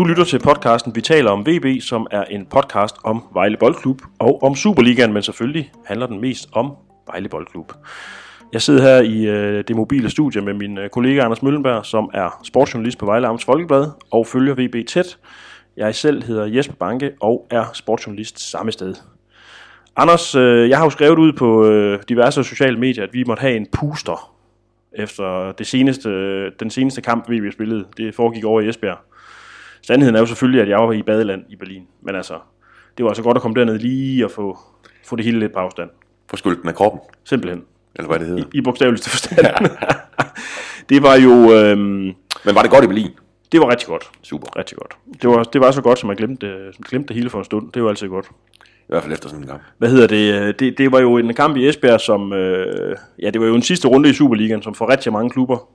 Du lytter til podcasten Vi taler om VB, som er en podcast om Vejle Boldklub og om Superligaen, men selvfølgelig handler den mest om Vejle Boldklub. Jeg sidder her i øh, det mobile studie med min øh, kollega Anders Møllenberg, som er sportsjournalist på Vejle Amts Folkeblad og følger VB tæt. Jeg selv hedder Jesper Banke og er sportsjournalist samme sted. Anders, øh, jeg har jo skrevet ud på øh, diverse sociale medier, at vi måtte have en puster efter det seneste, øh, den seneste kamp, VB spillede. Det foregik over i Esbjerg. Sandheden er jo selvfølgelig, at jeg var i badeland i Berlin. Men altså, det var altså godt at komme derned lige og få, få det hele lidt på afstand. Få skylden af kroppen, Simpelthen. eller hvad det hedder. I, i bogstaveligste forstand. det var jo... Øhm, Men var det godt i Berlin? det var rigtig godt. Super. Rigtig godt. Det var, det var så godt, som man glemte, øh, glemte det hele for en stund. Det var altid godt. I hvert fald efter sådan en gang. Hvad hedder det? øh, Det, det var jo en kamp i Esbjerg, som... Øh, ja, det var jo en sidste runde i Superligaen, som for rigtig mange klubber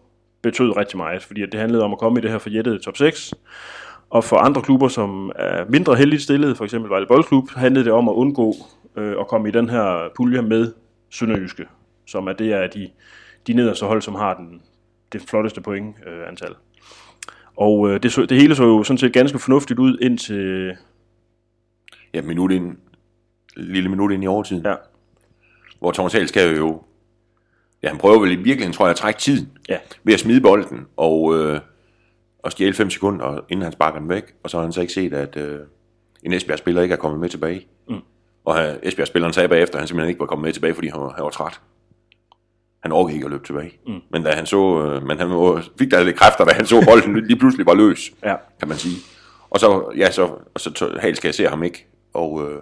betød rigtig meget. Fordi at det handlede om at komme i det her forjættede top 6. Og for andre klubber, som er mindre heldigt stillet, for eksempel Vejle Boldklub, handlede det om at undgå øh, at komme i den her pulje med Sønderjyske, som er det af de, de nederste hold, som har den, det flotteste point øh, antal. Og øh, det, så, det hele så jo sådan set ganske fornuftigt ud indtil... Ja, minut ind, lille minut ind i overtiden. Ja, Hvor Thomas Hal skal jo... Ja, han prøver vel i virkeligheden, tror jeg, at trække tiden ja, ved at smide bolden og, øh, og stjæle 5 sekunder, inden han sparker den væk. Og så har han så ikke set, at øh, en Esbjerg-spiller ikke er kommet med tilbage. Mm. Og han, Esbjerg-spilleren sagde bagefter, at han simpelthen ikke var kommet med tilbage, fordi han var, han var træt. Han orkede ikke at løbe tilbage. Mm. Men da han så, øh, men han var- fik da lidt kræfter, da han så bolden lige pludselig var løs. ja. kan man sige. Og så, ja, så, og så tør- Hal skal jeg se ham ikke, og øh,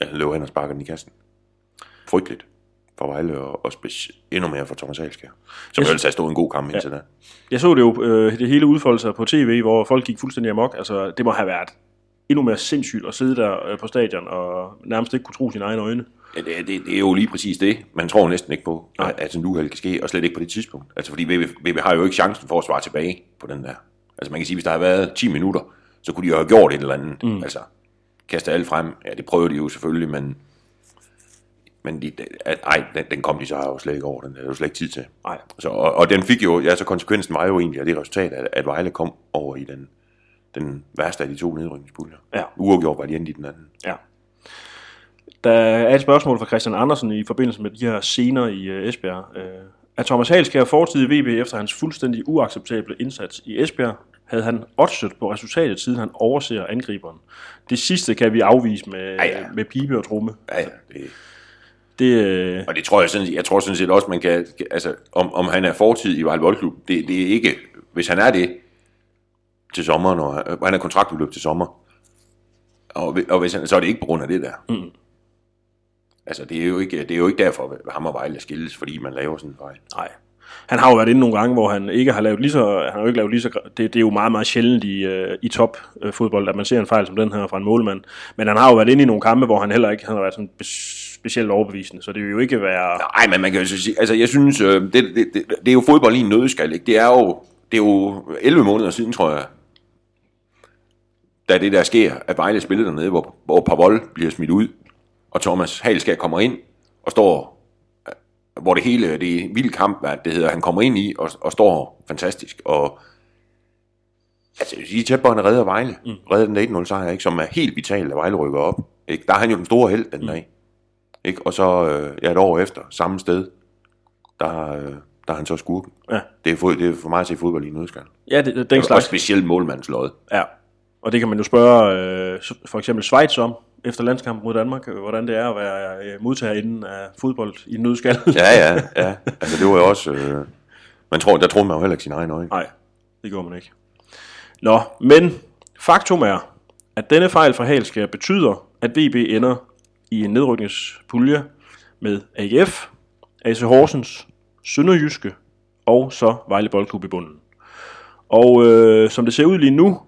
ja, han løber hen og sparker den i kassen. Frygteligt for Vejle, og, og endnu mere for Thomas Halskær, som Jeg ellers har stået en god kamp indtil da. Jeg så det jo, øh, det hele udfolde sig på tv, hvor folk gik fuldstændig amok. Altså, det må have været endnu mere sindssygt at sidde der øh, på stadion og nærmest ikke kunne tro sine egne øjne. Ja, det, det, det, er jo lige præcis det. Man tror næsten ikke på, Nej. at, at sådan en uheld kan ske, og slet ikke på det tidspunkt. Altså fordi VB, VB har jo ikke chancen for at svare tilbage på den der. Altså man kan sige, hvis der har været 10 minutter, så kunne de jo have gjort et eller andet. Mm. Altså kaste alt frem. Ja, det prøvede de jo selvfølgelig, men men de, at, ej, den, den kom de så jo slet ikke over. Den er jo slet ikke tid til. Nej. Så, og, og den fik jo, ja, så konsekvensen var jo egentlig af det resultat, at, at Vejle kom over i den, den værste af de to nedrykningspuljer. Ja. Uafgjort var de endte i den anden. Ja. Der er et spørgsmål fra Christian Andersen i forbindelse med de her scener i øh, Esbjerg. Øh, er Thomas Halskær fortid i VB efter hans fuldstændig uacceptable indsats i Esbjerg? Havde han oddset på resultatet, siden han overser angriberen? Det sidste kan vi afvise med, Ja, ja. med pibe og tromme. Ja, ja, det, Det, øh, Og det tror jeg sådan, jeg tror sådan set også, man kan, altså, om, om han er fortid i Vejle Boldklub, det, det er ikke, hvis han er det til sommer, når han, han er kontraktudløb til sommer, og, og hvis han, så er det ikke på grund af det der. Mm. Altså, det er, jo ikke, det er jo ikke derfor, at ham og Vejle skilles, fordi man laver sådan en fejl. Nej. Han har jo været inde nogle gange, hvor han ikke har lavet lige så... Han har jo ikke lavet lige så... Det, det er jo meget, meget sjældent i, øh, i top øh, fodbold, at man ser en fejl som den her fra en målmand. Men han har jo været inde i nogle kampe, hvor han heller ikke han har været sådan bes- specielt overbevisende. Så det vil jo ikke være... Nej, men man kan jo så sige, altså jeg synes, øh, det, det, det, det er jo fodbold i en nødskal, ikke? Det er jo, det er jo 11 måneder siden, tror jeg, da det der sker, at Vejle spillede dernede, hvor, hvor Pavol bliver smidt ud, og Thomas Halskær kommer ind og står, hvor det hele, det er vild kamp, at det hedder, han kommer ind i og, og står fantastisk, og altså, jeg sige, tæt på, han redder Vejle, mm. redder den 1-0 sejr, ikke, som er helt vital, at Vejle rykker op, ikke? Der er han jo den store held den dag, ikke? Og så øh, ja, et år efter, samme sted, der, øh, der er han så skurken. Ja, Det er, fod, det er for mig at se fodbold i en nødskal. ja det, det, den Og slags. specielt målmandslod. Ja. Og det kan man jo spørge øh, for eksempel Schweiz om, efter landskampen mod Danmark, øh, hvordan det er at være øh, modtagerinde af fodbold i en nødskal. Ja, ja, ja. Altså det var jo også... Øh, man tror, der troede man jo heller ikke sin egen øjne. Nej, det går man ikke. Nå, men faktum er, at denne fejl fra Halskær betyder, at VB ender i en nedrykningspulje med AGF, AC Horsens, Sønderjyske og så Vejle Boldklub i bunden. Og øh, som det ser ud lige nu,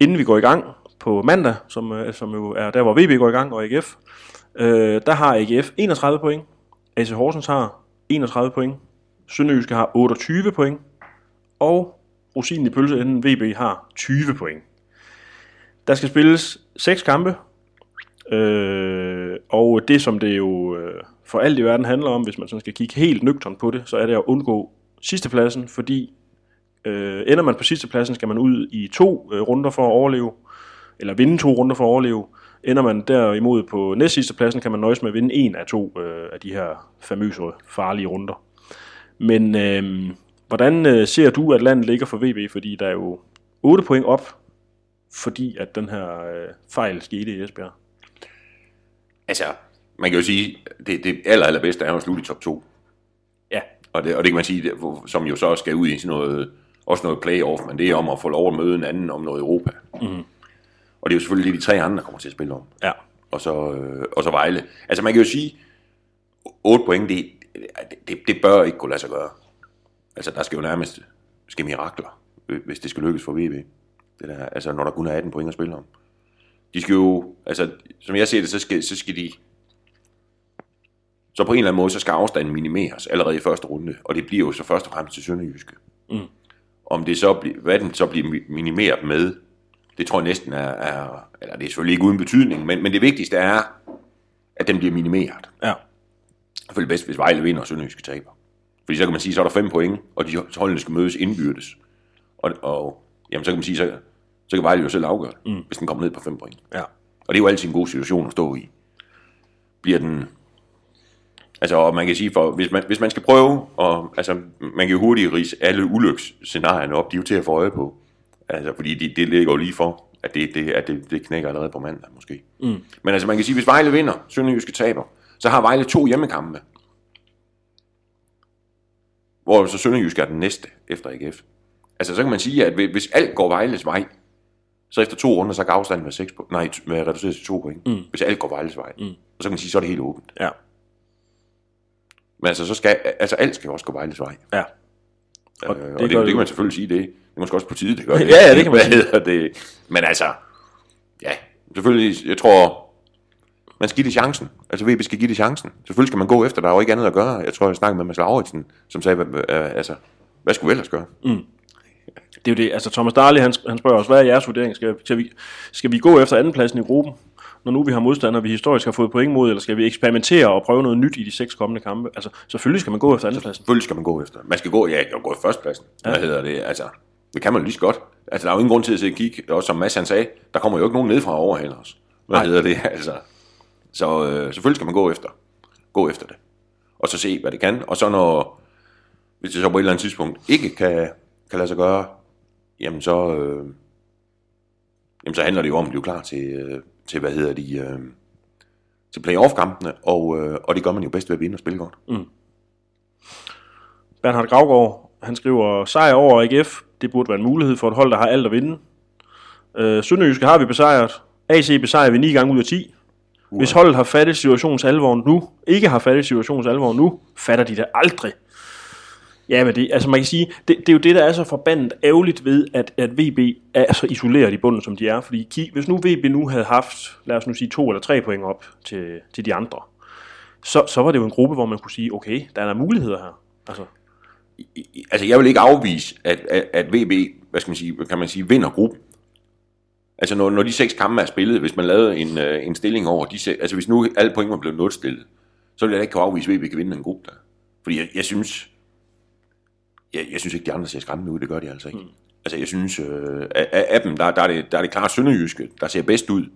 inden vi går i gang på mandag, som, øh, som jo er der, hvor VB går i gang, og AGF, øh, der har AGF 31 point, AC Horsens har 31 point, Sønderjyske har 28 point, og rosinen i pølseenden VB har 20 point. Der skal spilles 6 kampe, øh, Øh, og det som det jo øh, for alt i verden handler om, hvis man sådan skal kigge helt nøgtern på det, så er det at undgå sidstepladsen, fordi Øh, ender man på sidste pladsen, skal man ud i to øh, runder for at overleve, eller vinde to runder for at overleve. Ender man derimod på næstsidstepladsen, pladsen, kan man nøjes med at vinde en af to øh, af de her famøse farlige runder. Men øh, hvordan øh, ser du, at landet ligger for VB? Fordi der er jo 8 point op, fordi at den her øh, fejl skete i Esbjerg. Altså, man kan jo sige, det, det aller, allerbedste er jo at slutte i top 2. Ja, Og det, og det kan man sige, det, som jo så skal ud i sådan noget, også noget playoff, men det er om at få lov at møde en anden om noget Europa. Mm. Og det er jo selvfølgelig det, de tre andre kommer til at spille om. ja, Og så, øh, og så Vejle. Altså man kan jo sige, 8 point, det, det, det, det bør ikke kunne lade sig gøre. Altså der skal jo nærmest ske mirakler, øh, hvis det skal lykkes for VB. Det der, altså når der kun er 18 point at spille om. De skal jo, altså som jeg ser det, så skal, så skal de, så på en eller anden måde, så skal afstanden minimeres allerede i første runde, og det bliver jo så først og fremmest til Sønderjyske. Mm. Om det så bliver, hvad den så bliver mi- minimeret med, det tror jeg næsten er, er eller det er selvfølgelig ikke uden betydning, men, men det vigtigste er, at den bliver minimeret. ja, Selvfølgelig bedst, hvis Vejle vinder og Sønderjyske taber. Fordi så kan man sige, så er der fem point, og de holdene skal mødes indbyrdes. Og, og jamen, så kan man sige, så, så kan Vejle jo selv afgøre det, mm. hvis den kommer ned på fem point. ja. Og det er jo altid en god situation at stå i. Bliver den... Altså, og man kan sige, for hvis man, hvis man skal prøve, og altså, man kan jo hurtigt rise alle ulyksscenarierne op, de er jo til at få øje på. Altså, fordi det, det ligger jo lige for, at det, det, at det, det knækker allerede på mandag, måske. Mm. Men altså, man kan sige, hvis Vejle vinder, Sønderjyske taber, så har Vejle to hjemmekampe. Hvor så Sønderjyske er den næste efter AGF. Altså, så kan man sige, at hvis alt går Vejles vej, så efter to runder, så kan afstanden være, 6 po- nej, være reduceret til to point, mm. hvis alt går Vejles vej. Mm. Og så kan man sige, så er det helt åbent. Ja, Men altså, så skal, altså alt skal jo også gå Vejles vej. ja. Og, Og øh, det og det, det, det kan man selvfølgelig sige, det, det er måske også på tide, det gør det. Ja, ja, det kan man hedder det? Men altså, ja, selvfølgelig, jeg tror, man skal give det chancen. Altså, VB skal give det chancen. Selvfølgelig skal man gå efter, der er jo ikke andet at gøre. Jeg tror, jeg snakkede med Mads Lauritsen, som sagde, øh, altså, hvad skulle vi ellers gøre? Det er jo det. Altså, Thomas Darley, han, han spørger os, hvad er jeres vurdering? Skal, skal, vi, skal vi gå efter andenpladsen i gruppen, når nu vi har modstandere, vi historisk har fået point mod, eller skal vi eksperimentere og prøve noget nyt i de seks kommende kampe? Altså, selvfølgelig skal man gå efter andenpladsen. Selvfølgelig skal man gå efter. Man skal gå, ja, jeg gå i førstepladsen. Ja. Hvad hedder det? Altså, det kan man lige så godt. Altså, der er jo ingen grund til at sidde og kigge. Også som Mads han sagde, der kommer jo ikke nogen ned fra overhaler os. Hvad Nej. hedder det? Altså, så øh, selvfølgelig skal man gå efter. Gå efter det. Og så se, hvad det kan. Og så når, hvis det så på et eller andet tidspunkt ikke kan, kan lade sig gøre, jamen så, øh, jamen så handler det jo om at blive klar til, øh, til hvad hedder de, øh, til playoff-kampene, og, øh, og det gør man jo bedst ved at vinde og spille godt. Bernhard Gravgaard, han skriver, sejr over AGF, det burde være en mulighed for et hold, der har alt at vinde. Øh, Sønderjyske har vi besejret. AC besejrer vi 9 gange ud af 10. Hvis holdet har fattet situationens alvor nu, ikke har fattet situationens alvor nu, fatter de det aldrig. Ja, men det, altså man kan sige, det, det er jo det, der er så forbandet ærgerligt ved, at, at VB er så isoleret i bunden, som de er. Fordi ki- hvis nu VB nu havde haft, lad os nu sige, to eller tre point op til, til de andre, så, så var det jo en gruppe, hvor man kunne sige, okay, der er der muligheder her. Altså, altså jeg vil ikke afvise, at, at, at VB, hvad skal man sige, kan man sige, vinder gruppen. Altså når, når de seks kampe er spillet, hvis man lavede en, øh, en stilling over de seks, altså hvis nu alle point var blevet nulstillet, så ville jeg da ikke kunne afvise, at VB kan vinde en gruppe der. Fordi jeg, jeg synes, jeg, jeg synes ikke, de andre ser skræmmende ud, det gør de altså ikke. Mm. Altså jeg synes, øh, af, af, dem, der, der, er det, der er det klart Sønderjyske, der ser bedst ud.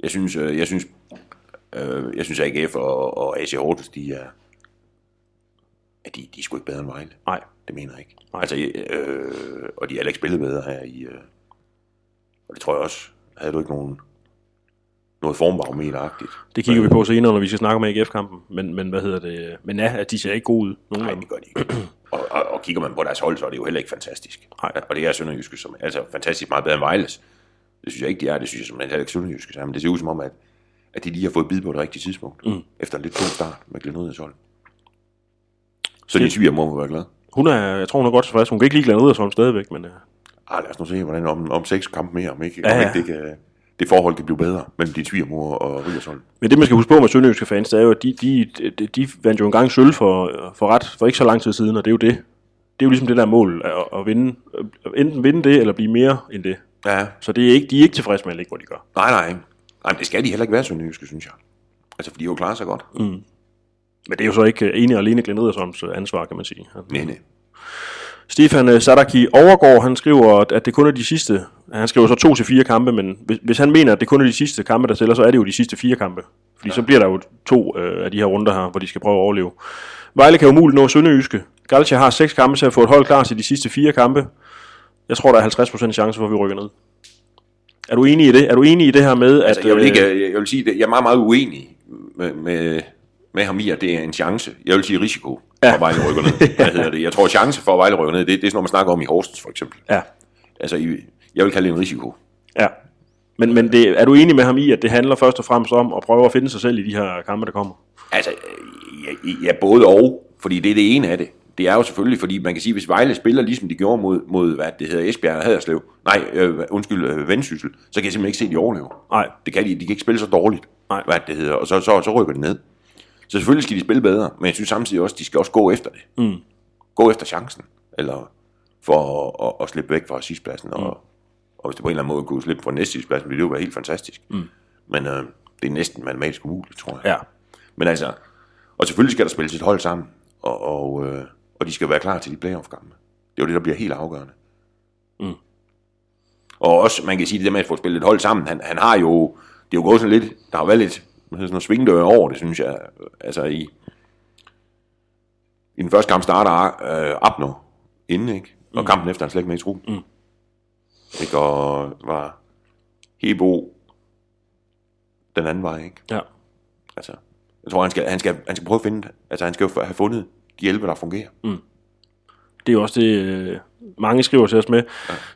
Jeg synes, øh, jeg synes, øh, jeg synes AGF og, og AC Horsens, de er, at de, de er sgu ikke bedre end Vejle. nej. Det mener jeg ikke. Nej. Altså, øh, og de har heller ikke spillet bedre her i... Øh, og det tror jeg også. Havde du ikke nogen, noget formbarometeragtigt? Det kigger vi på senere, når vi skal snakke om AGF-kampen. Men, men hvad hedder det? Men ja, at de ser ikke gode ud. Nogen Nej, det gør de ikke. og, og, og, kigger man på deres hold, så er det jo heller ikke fantastisk. Nej. Og det er Sønderjyske, som altså fantastisk meget bedre end Vejles. Det synes jeg ikke, de er. Det synes jeg som heller ikke Sønderjyske. er. Men det ser ud som om, at, at de lige har fået bid på det rigtige tidspunkt. Mm. Efter en lidt tung start med Glenn hold. Så din svigermor må være glad. Hun er, jeg tror, hun er godt tilfreds. Hun kan ikke lide Glenn Riddersholm stadigvæk, men uh, Ah, lad os nu se, hvordan om, om seks kampe mere, om ikke, Ja, om ikke det, kan, det forhold kan blive bedre mellem din svigermor og Rygersholm. Men det, man skal huske på med sønderjyske fans, det er jo, at de, de, de, de vandt jo engang sølv for, for ret for ikke så lang tid siden, og det er jo det. Det er jo ligesom det der mål, at, at vinde, at enten vinde det, eller blive mere end det. Ja, Så det er ikke, de er ikke tilfredse med at ligge, hvor de gør. nej, nej. Nej, men det skal de heller ikke være, Sønderjyske, synes jeg. Altså, for de jo klaret sig godt. Mm. Men det er jo så ikke ene og alene Glenn Riddersholms øh, ansvar, kan man sige. Nej, nej. Stefan øh, Sadaki Overgaard, han skriver, at det kun er de sidste, han skriver så to til fire kampe, men hvis, hvis han mener, at det kun er de sidste kampe, der tæller, så er det jo de sidste fire kampe. Fordi ja. så bliver der jo to øh, af de her runder her, hvor de skal prøve at overleve. Vejle kan umuligt nå Sønderjyske. Galcia har seks kampe til at få et hold klar til de sidste fire kampe. Jeg tror, der er 50% chance for, at vi rykker ned. Er du enig i det? Er du enig i det her med, at... Altså, jeg, vil øh, ikke, jeg vil sige, at jeg er meget, meget uenig med, med, med ham i, at det er en chance. Jeg vil sige risiko for Ja. at Vejle rykker ned. Hvad hedder det? Jeg tror, chance for at Vejle rykker ned, det, det er sådan noget, man snakker om i Horsens for eksempel. Ja, Altså, jeg vil kalde det en risiko. ja. Men, men det, er du enig med ham i, at det handler først og fremmest om at prøve at finde sig selv i de her kampe, der kommer? Altså, ja, ja, både og, fordi det er det ene af det. Det er jo selvfølgelig, fordi man kan sige, hvis Vejle spiller ligesom de gjorde mod, mod hvad det hedder, Esbjerg og Haderslev, nej, øh, undskyld, øh, Vendsyssel, så kan jeg simpelthen ikke se, at de overlever. Nej. Det kan de, de kan ikke spille så dårligt, Nej. hvad det hedder, og så, så, så rykker de ned. Så selvfølgelig skal de spille bedre, men jeg synes samtidig også, de skal også gå efter det. Mm. Gå efter chancen, eller for at, at, at slippe væk fra sidstpladsen, og, Mm. og hvis det på en eller anden måde kunne slippe fra næste sidstpladsen, ville det jo være helt fantastisk. Mm. Men øh, det er næsten matematisk umuligt, tror jeg. Ja. Men altså, og selvfølgelig skal der spilles et hold sammen, og, og, øh, og de skal være klar til de playoff-kampe. Det er jo det, der bliver helt afgørende. Mm. Og også, man kan sige, det der med at få spillet et hold sammen, han, han har jo, det er jo gået sådan lidt, der har været lidt hedder sådan noget svingdør over det, synes jeg. Altså i, i den første kamp starter øh, Abner inden, ikke? Og mm. kampen efter han slet ikke med i truppen. Mm. Ikke? Og var Hebo den anden vej, ikke? Ja. Altså, jeg tror, han skal, han skal, han skal prøve at finde, altså han skal jo have fundet de 11, der fungerer. Det er jo også det, øh, mange skriver til os med.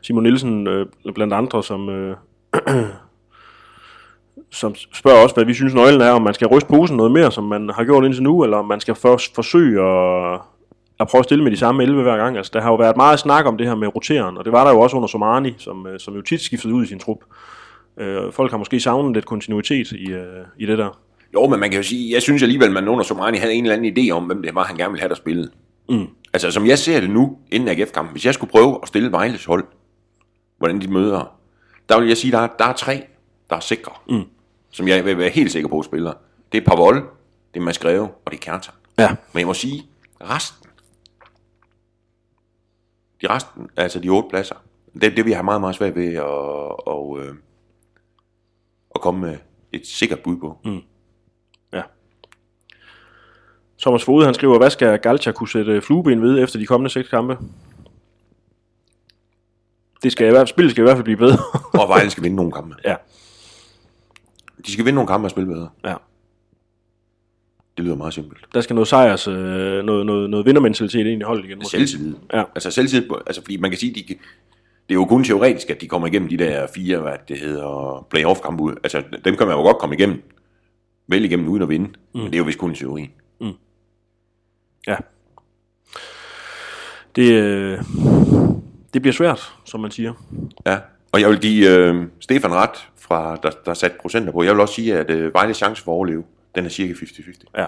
Simon Nielsen øh, blandt andre, som, øh, som spørger os, hvad vi synes nøglen er, om man skal ryste posen noget mere, som man har gjort indtil nu, eller om man skal først forsøge at, at prøve at stille med de samme 11 hver gang. Altså, der har jo været meget snak om det her med roteren, og det var der jo også under Somani, som, øh, som jo tit skiftede ud i sin trup. Øh, folk har måske savnet lidt kontinuitet i, øh, i det der. Jo, men man kan jo sige, jeg synes alligevel, man under Somani havde en eller anden idé om, hvem det var, han gerne ville have, der spillede. Mm. Altså, som jeg ser det nu, inden AGF-kampen, hvis jeg skulle prøve at stille Vejles hold, hvordan de møder, der vil jeg sige, der er, der er tre, der er sikre, mm. Som jeg vil være helt sikker på, spiller. Det er Pavol, det er Mads Greve, og det er Kjartan. Ja. Men jeg må sige, resten, de resten, altså de otte pladser, det, det vil jeg have meget, meget svært ved at, og, øh, at komme med et sikkert bud på. Mm. Ja. Thomas Fode, han skriver, hvad skal Galcha kunne sætte flueben ved efter de kommende seks kampe? Det skal i hvert fald, spillet skal i hvert fald blive bedre. Og Vejle skal vinde nogle kampe. ja, De skal vinde nogle kampe og spille bedre. ja. Det lyder meget simpelt. Der skal noget sejrs, øh, noget, noget, noget vindermentalitet ind i holdet igen. måske. Selvtillid. Ja. Altså selvtillid, altså fordi man kan sige, de, kan- det er jo kun teoretisk, at de kommer igennem de der fire, hvad det hedder, playoff-kampe ud. Altså dem kan man jo godt komme igennem. Vel igennem uden at vinde. Mm. Men det er jo vist kun i teorien. Ja. Det, øh, det bliver svært, som man siger. Ja. Og jeg vil give øh, Stefan ret, fra, der, der satte procenter på. Jeg vil også sige, at øh, Vejles chance for at overleve, den er cirka 50-50. Ja,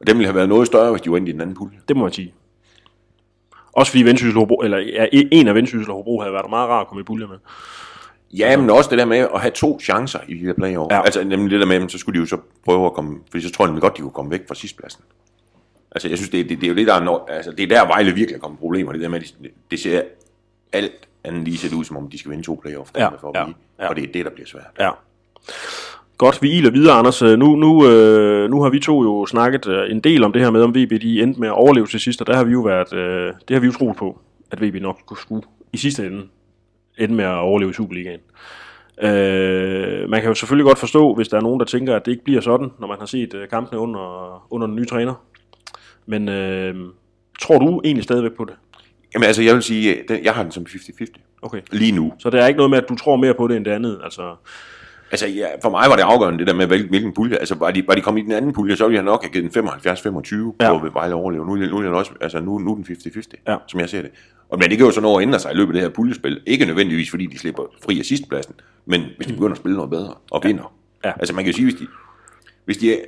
Og den ville have været noget større, hvis de var inde i den anden pulje. det må man sige. Også fordi Vendsyssel Hobro, eller ja, en af Vendsyssel og Hobro havde været meget rar at komme i pulje med. Ja, men også det der med at have to chancer i de der playoff. Ja. Altså nemlig det der med, at så skulle de jo så prøve at komme, fordi så tror jeg godt, de kunne komme væk fra sidstpladsen. Altså jeg synes, det, det, det er jo det, der er, altså, det er der Vejle virkelig er kommet problemer. Det der med, at de, det ser alt andet lige set ud, som om de skal vinde to playoff Ja, for at ja, blive. ja. Og det er det, der bliver svært. Ja. Godt, vi iler videre, Anders. Øh, Nu, nu, øh, nu har vi to jo snakket øh, en del om det her med, om VB de endte med at overleve til sidst, og der har vi jo været, øh, det har vi jo troet på, at VB nok skulle i sidste ende ende med at overleve i Superligaen. Øh, man kan jo selvfølgelig godt forstå, hvis der er nogen, der tænker, at det ikke bliver sådan, når man har set øh, kampene under, under den nye træner. Men øh, tror du egentlig stadigvæk på det? Jamen altså, jeg vil sige, øh, den, jeg har den som 50-50 Okay. lige nu. Så der er ikke noget med, at du tror mere på det end det andet? Altså, Altså, ja, for mig var det afgørende, det der med, hvilken, pulje. Altså, var de, var de kommet i den anden pulje, så ville jeg nok have givet den 75-25 Ja. ja. på Vejle overleve. Nu, nu, er også, altså, nu, nu er den 50-50, Ja. som jeg ser det. Og, men det kan jo så nå at ændre sig i løbet af det her puljespil. Ikke nødvendigvis, fordi de slipper fri af sidstpladsen, men hvis de begynder at spille noget bedre og vinder. Ja. Altså, man kan jo sige, hvis de, hvis de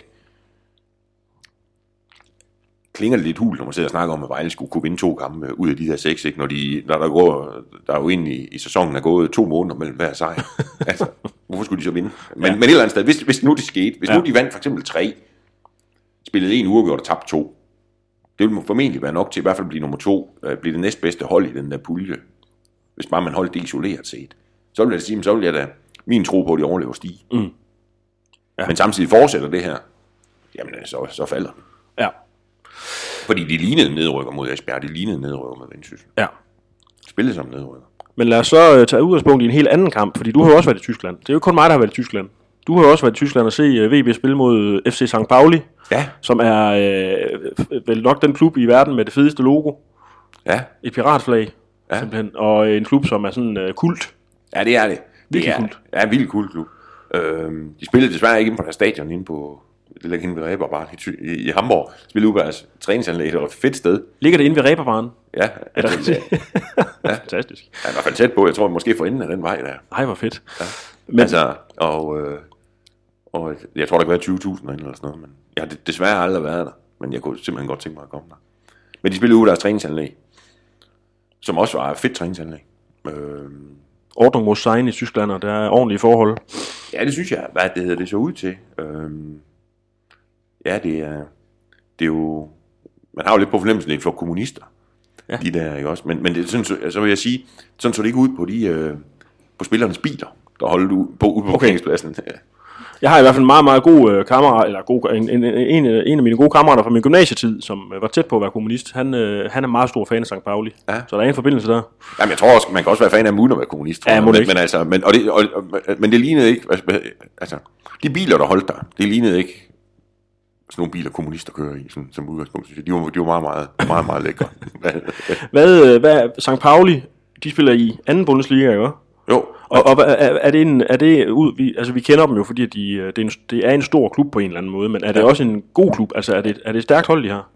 klinger det lidt hul, når man sidder og snakker om, at Vejle skulle kunne vinde to kampe ud af de der seks, ikke? Når, de, når der, går, der er jo ind i, i sæsonen er gået to måneder mellem hver sejr. altså, hvorfor skulle de så vinde? Men, ja. men et eller andet sted, hvis, hvis nu det skete, hvis Ja. nu de vandt for eksempel tre, spillede en uafgjort og tabte to, det vil formentlig være nok til i hvert fald at blive nummer to, øh, blive det næstbedste hold i den der pulje, hvis bare man holdt det isoleret set. Så vil jeg sige, så vil jeg da min tro på, at de overlever stige. Mm. Ja. Ja. Men samtidig fortsætter det her, jamen øh, så, så falder den. Fordi de lignede nedrykker mod Esbjerg, de lignede nedrykker mod Vendsyssel. Ja. Spillede som nedrykker. Men lad os så uh, tage udgangspunkt i en helt anden kamp, fordi du har jo også været i Tyskland. Det er jo ikke kun mig, der har været i Tyskland. Du har jo også været i Tyskland og se uh, VB spille mod øh, FC St. Pauli, Ja, som er uh, vel nok den klub i verden med det fedeste logo. ja, Et piratflag, Ja. simpelthen. Og en klub, som er sådan uh, kult. ja det er det. Det Virkelig er, kult. Ja, en vildt kul klub. Øhm, de spillede desværre ikke inde på deres stadion, inde på det ligger inde ved Reberbar i, Ty- i, i Hamburg. Spillede ude på deres træningsanlæg, det var et fedt sted. Ligger det inde ved Reberbaren? Ja, Er det altså, rigtigt? Fantastisk. Ja, i hvert fald tæt på. Jeg tror måske for enden af den vej der. Ej, hvor fedt. Ja. Men, altså, og, øh, og jeg tror, der kan være 20.000 derinde eller sådan noget. Men jeg har desværre aldrig været der. Men jeg kunne simpelthen godt tænke mig at komme der. Men de spillede ude af deres træningsanlæg. Som også var et fedt træningsanlæg. Øh, Ordnung mod Sein i Tyskland, og der er ordentlige forhold. ja, det synes jeg, hvad det hedder, det så ud til. Øh, ja, det er, det er jo... Man har jo lidt på fornemmelsen, det er for kommunister. Ja. De der, ikke også? Men, men det, sådan, så, så vil jeg sige, sådan så det ikke ud på de... Øh, på spillernes biler, der holdt ude på, ude på Okay. parkeringspladsen. Jeg har i hvert fald en meget, meget god øh, kammerat, eller god, en, en, en, en af mine gode kammerater fra min gymnasietid, som øh, var tæt på at være kommunist. Han, øh, han er meget stor fan af St. Pauli. Ja. Så der er en forbindelse der. Jamen, jeg tror også, man kan også være fan af uden at være kommunist. tror Ja, men, men, altså, men, og det, og, og, men det lignede ikke, altså, de biler, der holdt der, det lignede ikke sådan nogle biler, kommunister kører i, sådan, som udgangspunkt. synes jeg. De var, de var meget, meget, meget, meget lækre. Hvad, øh, hvad St. Pauli, de spiller i anden Bundesliga, ikke? jo, Og, og er, er det, en, er det ud, vi, altså vi kender dem jo, fordi de, øh, det, er en, det er en stor klub på en eller anden måde, men er det Ja. også en god klub? Altså er det, er det et stærkt hold, de har?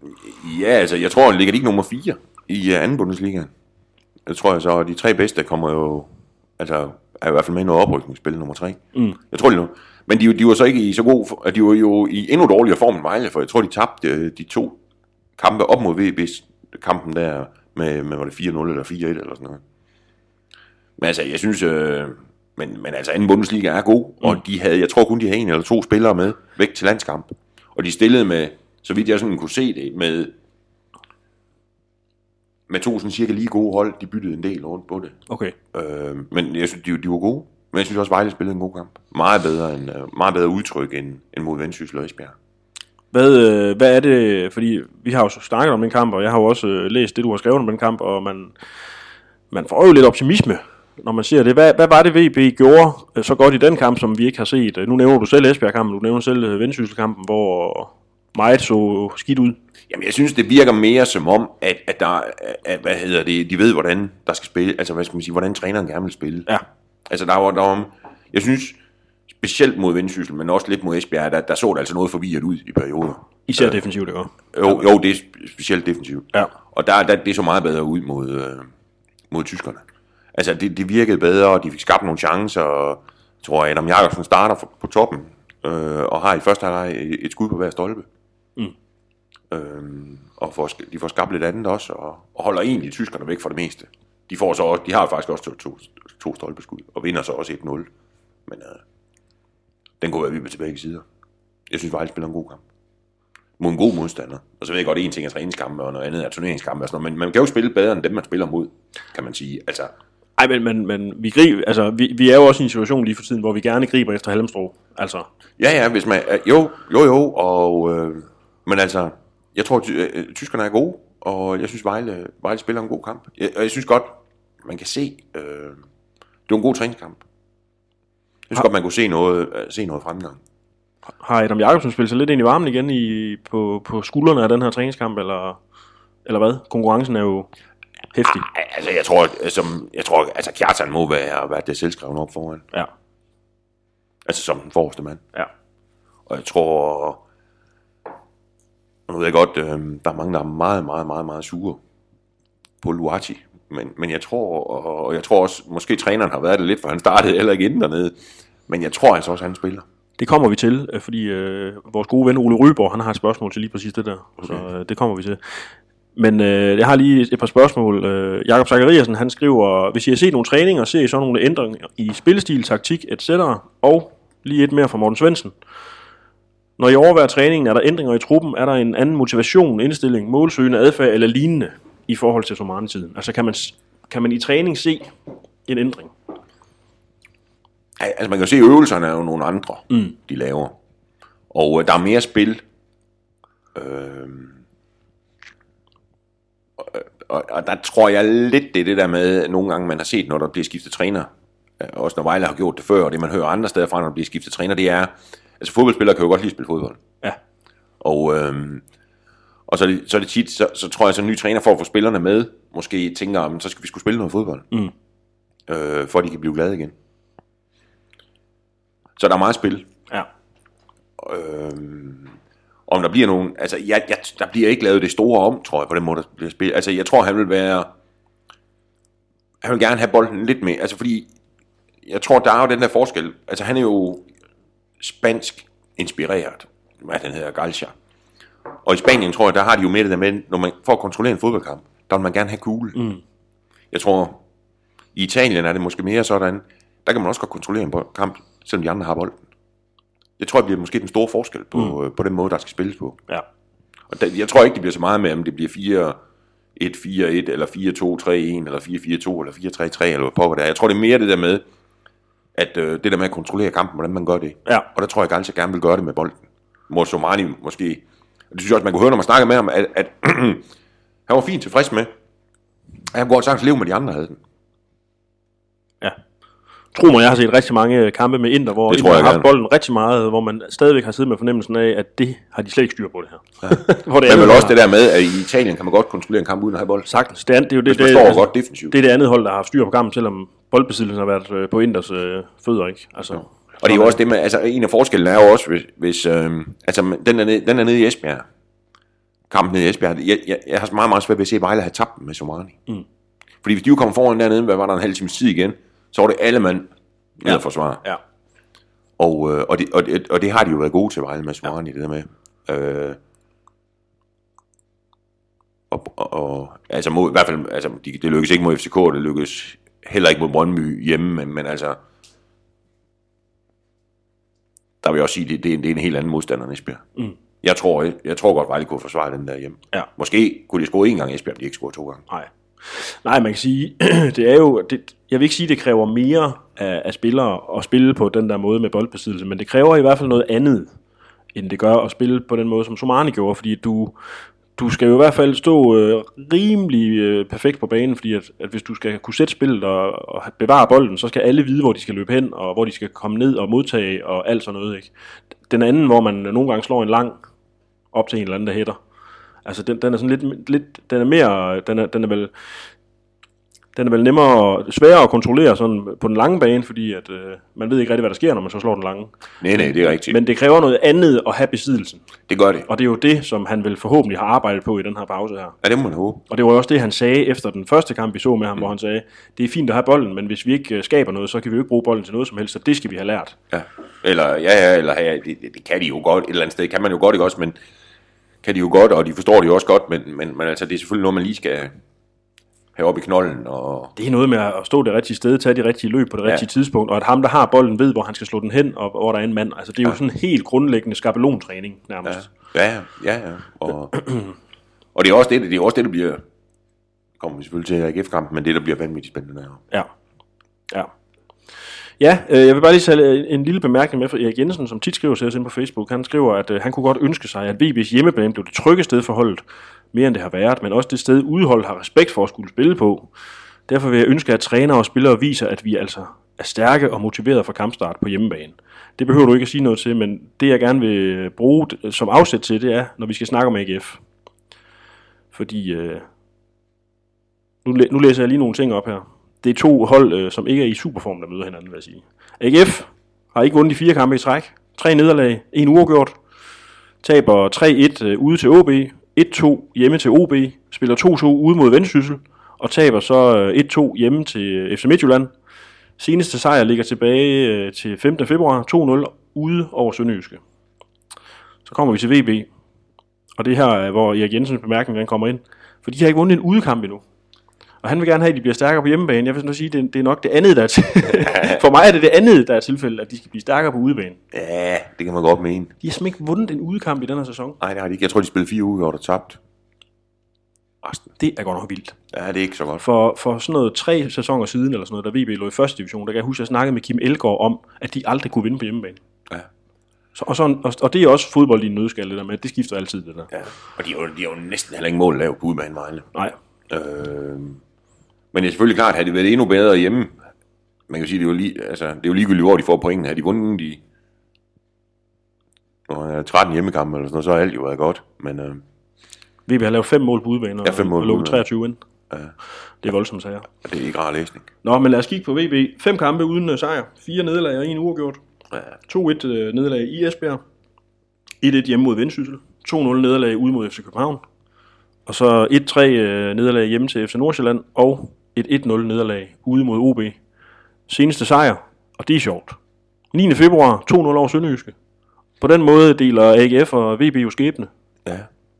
ja, altså, jeg tror, ligger de ikke nummer 4 i uh, anden Bundesliga. Jeg tror jeg så, at de tre bedste kommer jo, altså, er i hvert fald med i noget oprykningsspil, nummer 3. Mm. Jeg tror det nu. Men de, de var så ikke i så god, de var jo i endnu dårligere form end Vejle, for jeg tror, de tabte øh, de to kampe op mod VB's kampen der med, med var det 4-0 eller 4-1 eller sådan noget. Men altså, jeg synes, øh, men, men altså, anden Bundesliga er god, mm. og de havde, jeg tror kun, de havde en eller to spillere med væk til landskamp. Og de stillede med, så vidt jeg sådan kunne se det, med, med to sådan cirka lige gode hold. De byttede en del rundt på det. Okay. Øh, men jeg synes, de, de var gode. Men jeg synes også, Vejle spillede en god kamp. Meget bedre, end, øh, meget bedre udtryk end, end mod Vendsyssel og Esbjerg. Hvad, øh, hvad er det, fordi vi har jo snakket om den kamp, og jeg har jo også øh, læst det, du har skrevet om den kamp, og man, man får jo lidt optimisme, når man siger det. Hvad, hvad var det, VB gjorde så godt i den kamp, som vi ikke har set? Nu nævner du selv Esbjerg-kampen, du nævner selv Vendsyssel-kampen, hvor meget så skidt ud. Jamen, jeg synes, det virker mere som om, at, at der, at, hvad hedder det, de ved, hvordan der skal spille, altså hvad skal man sige, hvordan træneren gerne vil spille. Ja. Altså, der var, der var, jeg synes, specielt mod Vendsyssel, men også lidt mod Esbjerg, der, der så det altså noget forvirret ud i perioder. Især øh. defensivt, det går. Jo, jo, det er spe- specielt defensivt. Ja. Og der, der, det så meget bedre ud mod, øh, mod tyskerne. Altså, det, det virkede bedre, og de fik skabt nogle chancer, og jeg tror, Adam Jakobsen starter for, på toppen, øh, og har i første halvleg et, skud på hver stolpe. Mm. Øhm, og får, de får skabt lidt andet også, og, og holder egentlig tyskerne væk for det meste. De, får så også, de har faktisk også to, to, to stolpeskud, og vinder så også 1-0. Men øh, den går jeg vi til begge sider. Jeg synes, Vejle spiller en god kamp mod en god modstander. Og så ved jeg godt, at en ting er træningskampe, og noget andet er turneringskampe og sådan noget, men man kan jo spille bedre end dem, man spiller mod, kan man sige. Altså, Ej, men, men, men vi, griber, altså, vi, vi er jo også i en situation lige for tiden, hvor vi gerne griber efter halmstrå. Altså, ja, ja, hvis man, øh, jo, jo, jo, og, øh, men altså, jeg tror, ty, øh, tyskerne er gode, og jeg synes, Vejle, Vejle spiller en god kamp. Jeg, og jeg synes godt, man kan se, øh, det var en god træningskamp. Jeg synes godt, man kunne se noget, øh, se noget fremgang. har Adam Jakobsen spillet sig lidt ind i varmen igen i, på, på skuldrene af den her træningskamp, eller, eller hvad? Konkurrencen er jo hæftig. Altså, jeg tror, som, jeg tror, altså, Kjartan må være, være det selvskrevne op foran. Ja, Altså, som den forreste mand. ja. Og jeg tror, og nu ved jeg godt, øh, der er mange, der er meget, meget, meget, meget sure på Luati. Men, men jeg tror, og, og jeg tror også, måske træneren har været det lidt, for han startede heller ikke inden dernede. Men jeg tror altså også, han spiller. Det kommer vi til, øh, fordi øh, vores gode ven Ole Ryborg, han har et spørgsmål til lige præcis det der. Okay. Så øh, det kommer vi til. Men øh, jeg har lige et par spørgsmål. Øh, Jakob Zachariasen, han skriver, hvis I har set nogle træninger, ser I så nogle ændringer i spillestil, taktik, etc. Og lige et mere fra Morten Svendsen. Når I overværer træningen, er der ændringer i truppen? Er der en anden motivation, indstilling, målsøgende adfærd eller lignende i forhold til Somani-tiden? Altså kan man, kan man i træning se en ændring? Altså man kan jo se, at øvelserne er jo nogle andre, mm. de laver. Og øh, der er mere spil. Øhm, og, og, og der tror jeg lidt, det er det der med, nogle gange man har set, når der bliver skiftet træner. øh, Også når Vejle har gjort det før, og det man hører andre steder fra, når der bliver skiftet træner, det er, altså fodboldspillere kan jo godt lide at spille fodbold. Ja. Og, øhm, og så, er det, så er det tit, så, så tror jeg, så en ny træner for at få spillerne med, måske tænker, om så skal vi skulle spille noget fodbold. Mm. Øh, for at de kan blive glade igen. Så der er meget spil. Ja. Øhm, om der bliver nogen, altså jeg, jeg, der bliver ikke lavet det store om, tror jeg, på den måde, der bliver spillet. Altså jeg tror, han vil være, han vil gerne have bolden lidt mere, altså fordi, jeg tror, der er jo den der forskel, altså han er jo spansk inspireret, hvad den hedder, Galcia. Og i Spanien, tror jeg, der har de jo mere det der med, når man, for at kontrollere en fodboldkamp, der vil man gerne have kugle. Mm. Jeg tror, i Italien er det måske mere sådan, der kan man også godt kontrollere en kamp, selvom de andre har bolden. Jeg tror, det bliver måske den store forskel på, mm. på den måde, der skal spilles på. Ja. Og der, jeg tror ikke, det bliver så meget med, om det bliver 4 1 4 1 eller 4 2 3 1 eller 4 4 2 eller 4 3 3 eller hvad pokker det er. Jeg tror, det er mere det der med, at øh, det der med at kontrollere kampen, hvordan man gør det. Ja. Og der tror jeg, Galcia gerne vil gøre det med bolden. Hvor Somani måske... Og det synes jeg også, man kunne høre, når man snakker med ham, at, at han var fint tilfreds med. at Han kunne godt sagtens leve med, de andre havde den. Ja. Tro mig, jeg har set rigtig mange kampe med Inter, hvor Inter har haft bolden rigtig meget, hvor man stadigvæk har siddet med fornemmelsen af, at det har de slet ikke styr på det her. Ja. hvor det Men vel også det der med, at i Italien kan man godt kontrollere en kamp uden at have bold. Sagtens. Det, er, det er jo det, det, altså, godt defensivt. det er det andet hold, der har haft styr på kampen, selvom boldbesiddelsen har været øh, på Inders øh, fødder, ikke? Altså, Og det er jo også det med, altså en af forskellene er jo også, hvis, hvis øh, altså den er, nede, den er nede i Esbjerg. Kampen nede i Esbjerg. Jeg, jeg, jeg har meget, meget svært ved at se, Vejle have tabt den med Somani. Mm. Fordi hvis de jo kommer foran dernede, hvad var der en halv times tid igen, så var det alle mand ned Ja. at forsvare. Ja. Og, øh, og, det, og, det, og det har de jo været gode til Vejle med Somani, ja. det der med. Øh, og, og, og, altså mod, i hvert fald, altså, de, det lykkedes ikke mod FCK, det lykkedes heller ikke mod Brøndby hjemme, men, men altså, der vil jeg også sige, det, det, er, en, det er en helt anden modstander end Esbjerg. Mm. Jeg tror, jeg, jeg tror godt, Vejle kunne forsvare den der hjemme. Ja. Måske kunne de score en gang Esbjerg, men de ikke score to gange. Nej. Nej, man kan sige, det er jo, det, jeg vil ikke sige, det kræver mere af, af spillere at spille på den der måde med boldbesiddelse, men det kræver i hvert fald noget andet, end det gør at spille på den måde, som Somani gjorde, fordi du, du skal jo i hvert fald stå øh, rimelig øh, perfekt på banen, fordi at, at hvis du skal kunne sætte spillet og, og bevare bolden, så skal alle vide, hvor de skal løbe hen, og hvor de skal komme ned og modtage, og alt sådan noget. Ikke? Den anden, hvor man nogle gange slår en lang op til en eller anden, der hætter, Altså, den, den er sådan lidt, lidt den er mere, den er, den er vel, den er vel nemmere, sværere at kontrollere sådan på den lange bane, fordi at, øh, man ved ikke rigtig, hvad der sker, når man så slår den lange. Nej, nej, det er rigtigt. Men, det kræver noget andet at have besiddelsen. det gør det. Og det er jo det, som han vil forhåbentlig har arbejdet på i den her pause her. Ja, det må man håbe. Og det var jo også det, han sagde efter den første kamp, vi så med ham, mm. hvor han sagde, det er fint at have bolden, men hvis vi ikke øh, skaber noget, så kan vi jo ikke bruge bolden til noget som helst, så det skal vi have lært. Ja. Eller, ja, ja, eller ja, det, det, det kan de jo godt, et eller andet sted kan man jo godt, ikke også, men kan de jo godt, og de forstår det jo også godt, men, men, men altså, det er selvfølgelig noget, man lige skal op i knolden, og Det er noget med at stå det rigtige sted, tage de rigtige løb på det rigtige tidspunkt, og at ham, der har bolden, ved, hvor han skal slå den hen, og hvor der er en mand. Altså, det er jo sådan en helt grundlæggende skabelontræning, nærmest. ja, ja, ja, ja. Og, og det er også det, det er også det, der bliver, kommer vi selvfølgelig til AGF-kampen, men det, der bliver vanvittigt spændende. Ja. Ja. Ja, øh, jeg vil bare lige tage øh, en lille bemærkning med fra Erik Jensen, som tit skriver til os inde på Facebook. Han skriver, at øh, han kunne godt ønske sig, at VB's hjemmebane blev det trygge sted for holdet, mere end det har været, men også det sted, udholdet har respekt for at skulle spille på. Derfor vil jeg ønske, at trænere og spillere viser, at vi altså er stærke og motiverede for kampstart på hjemmebane. Det behøver du ikke at sige noget til, men det jeg gerne vil bruge øh, som afsæt til, det er, når vi skal snakke om AGF. Fordi, øh, nu, læ- nu læser jeg lige nogle ting op her. Det er to hold, øh, som ikke er i superform, der møder hinanden, vil jeg sige. AGF har ikke vundet de fire kampe i træk. Tre nederlag, en uafgjort. Taber 3-1 øh, ude til OB, 1-2 hjemme til OB, spiller 2-2 ude mod Vendsyssel, og taber så øh, 1-2 hjemme til øh, FC Midtjylland. Seneste sejr ligger tilbage øh, til 15. februar, 2-0 ude over Sønderjyske. Så kommer vi til VB, og det her, er, hvor Erik Jensens bemærkning den kommer ind. For de har ikke vundet en udekamp endnu. Og han vil gerne have, at de bliver stærkere på hjemmebane. Jeg vil sådan sige, det, er- det er nok det andet, der er til. For mig er det det andet, der er tilfældet, at de skal blive stærkere på udebane. Ja, det kan man godt mene. De har simpelthen ikke vundet en udekamp i den her sæson. Nej, det har de ikke. Jeg tror, de spillede fire uger og tabt. Resten. Det er godt nok vildt. Ja, det er ikke så godt. For, for sådan noget tre sæsoner siden, eller sådan noget, da VB lå i første division, der kan jeg huske, at jeg snakkede med Kim Elgård om, at de aldrig kunne vinde på hjemmebane. Ja. Så, og, sådan, og, og det er også fodbold i en nødskal, det der med, at det skifter altid, det der. ja. Og de har, jo, de har jo næsten heller ikke mål lavet på udebane Vejle. Nej, Øh, men det er selvfølgelig klart, at det været endnu bedre hjemme. Man kan sige, det er jo, lige, altså, det er jo ligegyldigt, hvor de får pointene. Har de vundet de øh, 13 hjemmekampe eller sådan noget, så har alt jo været godt. Men øh, VB har lavet fem mål på udebane, og, Ja, fem mål og på lukket udebane. 23 ind. Ja. Det er voldsomt sager. det er ikke rar læsning. Nå, men lad os kigge på VB. Fem kampe uden uh, sejr. Fire nederlag og en uafgjort. Ja. 2-1 uh, nederlag i Esbjerg. 1-1 hjemme mod Vendsyssel. 2-0 nederlag ude mod FC København. Og så 1-3 uh, nederlag hjemme til FC Nordsjælland. Og et 1-0 nederlag ude mod OB. Seneste sejr, og det er sjovt. 9. februar, 2-0 over Sønderjyske. På den måde deler AGF og VB jo skæbne. Ja.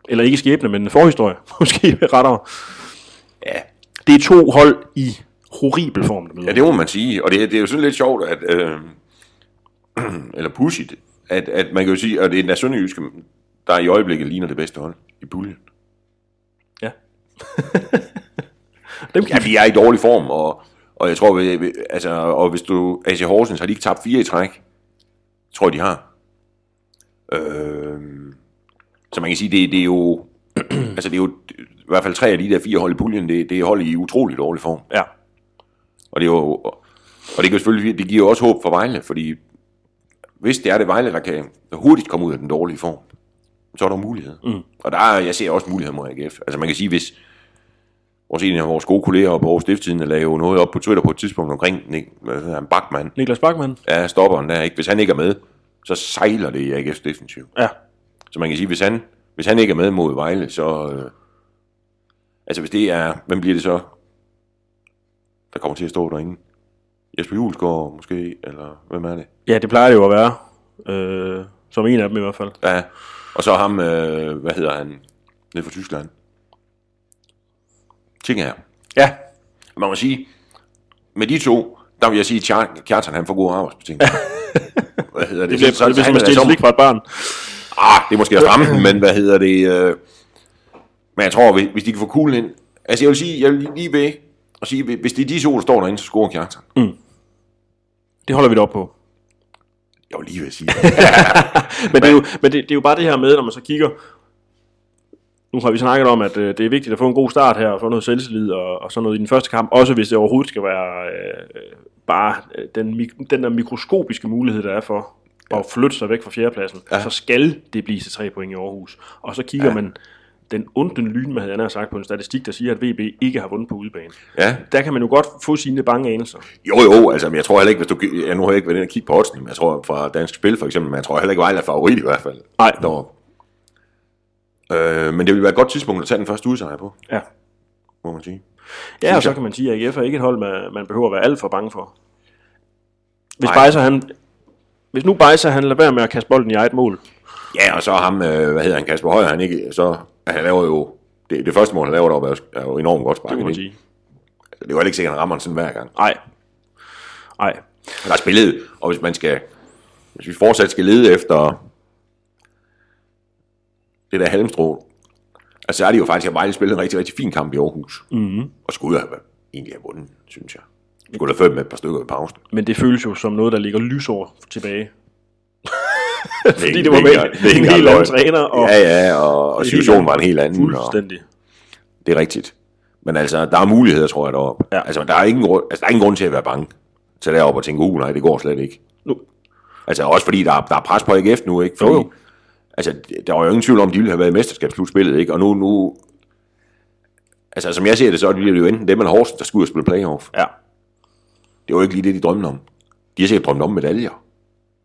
Eller ikke skæbne, men forhistorie. Måske rettere. Ja. Det er to hold i horribel form, der ja, det må man sige. Og det, det er jo sådan lidt sjovt, at, øh, eller pudsigt, at, at man kan jo sige, at det er Sønderjyske, der i øjeblikket ligner det bedste hold i puljen. Ja. Dem kan Ja, de er i dårlig form, og, og jeg tror, vi, vi- altså, og hvis du, AC Horsens har de ikke tabt fire i træk, tror jeg, de har. Øh, så man kan sige, det, det er jo, altså det er jo i hvert fald tre af de der fire hold i puljen, det, det er hold i utrolig dårlig form. Ja. Og det er jo, og det kan selvfølgelig, det giver jo også håb for Vejle, fordi hvis det er det Vejle, der kan hurtigt komme ud af den dårlige form, så er der mulighed. Mm. Og der er, jeg ser også muligheder mod AGF. Altså man kan sige, hvis vores en af vores gode kolleger på Aarhus Stifttiden lavede jo noget op på Twitter på et tidspunkt omkring Nick, hvad hedder han, Bachmann, Niklas Bachmann. ja, stopperen der, ikke? hvis han ikke er med, så sejler det i AGF's defensiv. Ja. Så man kan sige, hvis han, hvis han ikke er med mod Vejle, så... Øh, altså hvis det er... Hvem bliver det så? Der kommer til at stå derinde. Jesper Julesgaard måske, eller hvem er det? Ja, det plejer det jo at være. Øh, som en af dem i hvert fald. Ja, og så ham, øh, hvad hedder han, nede fra Tyskland. Ting her. Ja. Man må sige, med de to, der vil jeg sige, at Kjartan han får gode arbejdsbetingelser. hvad hedder det? Det bliver, Så- det bliver som at stille slik fra et barn. Ah, det er måske at stramme men hvad hedder det? Øh, men jeg tror, hvis, hvis de kan få kuglen ind... Altså, jeg vil sige, jeg vil lige ved at sige, hvis det er de to, der står derinde, så scorer Kjartan. Det holder vi da op på. Jeg vil lige ved at sige. Men, det er, jo, men det, det er jo bare det her med, når man så kigger... Nu har vi snakket om, at øh, det er vigtigt at få en god start her, og få noget selvtillid og, og sådan noget i den første kamp. Også hvis det overhovedet skal være øh, bare øh, den, den der mikroskopiske mulighed, der er for at flytte sig væk fra fjerdepladsen. Ja. Så skal det blive til tre point i Aarhus. Og så kigger ja. man den onde lyn, med han har sagt på en statistik, der siger, at VB ikke har vundet på udebane. ja. Der kan man jo godt få sine bange anelser. Jo, jo, altså, men jeg tror heller ikke, hvis du... Jeg, nu har jeg ikke været inde og kigge på oddsene, men jeg tror fra Dansk Spil for eksempel, men jeg tror heller ikke, Vejle er favorit i hvert fald. Nej. Deroppe. Øh, men det vil være et godt tidspunkt at tage den første udsejr på, Ja. må man sige. Ja, og så kan man sige, at AGF er ikke et hold, man, man behøver at være alt for bange for. Hvis Nej. Han... Hvis nu Bejser, han lader være med at kaste bolden i eget mål. Ja, og så ham, øh, hvad hedder han, Kasper Højer, han ikke, så han laver jo, det, det første mål, han laver deroppe, er jo- enormt godt Det sparket. kan man sige. Det er jo heller ikke sikkert, at han rammer den sådan hver gang. Nej. Nej. Der er spillet, og hvis man skal, hvis vi fortsat skal lede efter det der halmstrå, altså så er det jo faktisk, at Vejle spillet en rigtig, rigtig fin kamp i Aarhus. Mm-hmm. Og skulle have egentlig have vundet, synes jeg. Skulle have ført med et par stykker i pausen. Men det føles jo som noget, der ligger lysår tilbage. Det Fordi er det var med det er en helt anden træner. Og Ja, ja, og, og situationen var en helt anden. Og, Fuldstændig. det er rigtigt. Men altså, der er muligheder, tror jeg, deroppe. Ja. Altså, der er, ingen, grund- altså, der er ingen grund til at være bange. Så deroppe og tænke, uh, nej, det går slet ikke. Nu. Altså, også fordi der er, der er pres på AGF nu, ikke? Fordi, Jo, jo. Altså, der var jo ingen tvivl om, de ville have været i mesterskabsslutspillet, ikke? Og nu, nu... Altså, som jeg ser det, så bliver det jo enten dem eller Horsens, der skal ud og spille playoff. Ja. Det var jo ikke lige det, de drømte om. De har sikkert drømt om medaljer.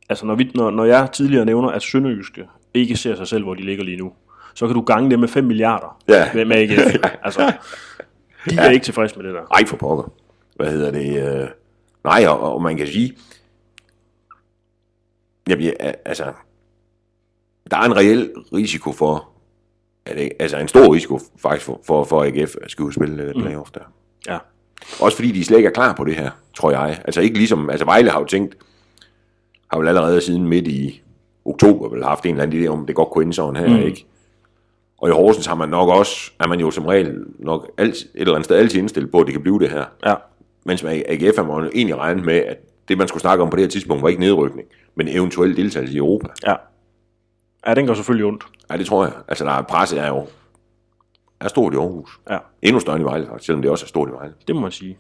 Altså, når, vi, når, når jeg tidligere nævner, at Sønderjyske ikke ser sig selv, hvor de ligger lige nu, så kan du gange det med 5 milliarder Ja. med, med AGF. altså, de er ikke tilfredse med det der. Ej, for pokker. Hvad hedder det? Øh... Nej, og, og man kan sige... Jamen, ja, altså... Der er en reel risiko for... At, altså, en stor risiko faktisk for, for, for AGF at skulle spille mm. playoff der. Ja. Også fordi de slet ikke er klar på det her, tror jeg. Altså ikke ligesom, altså Vejle har jo tænkt, har vel allerede siden midt i oktober vel haft en eller anden idé om, det godt kunne ende sådan her, mm. ikke? Og i Horsens har man nok også, er man jo som regel nok alt, et eller andet sted altid indstillet på, at det kan blive det her. Ja. Mens med AGF har man egentlig regnet med, at det man skulle snakke om på det her tidspunkt var ikke nedrykning, men eventuel deltagelse i Europa. Ja. Ja, den går selvfølgelig ondt. Ja, det tror jeg. Altså, der er presset er jo er stort i Aarhus. Ja, Endnu større end i Vejle, faktisk, selvom det også er stort i Vejle. det må man sige.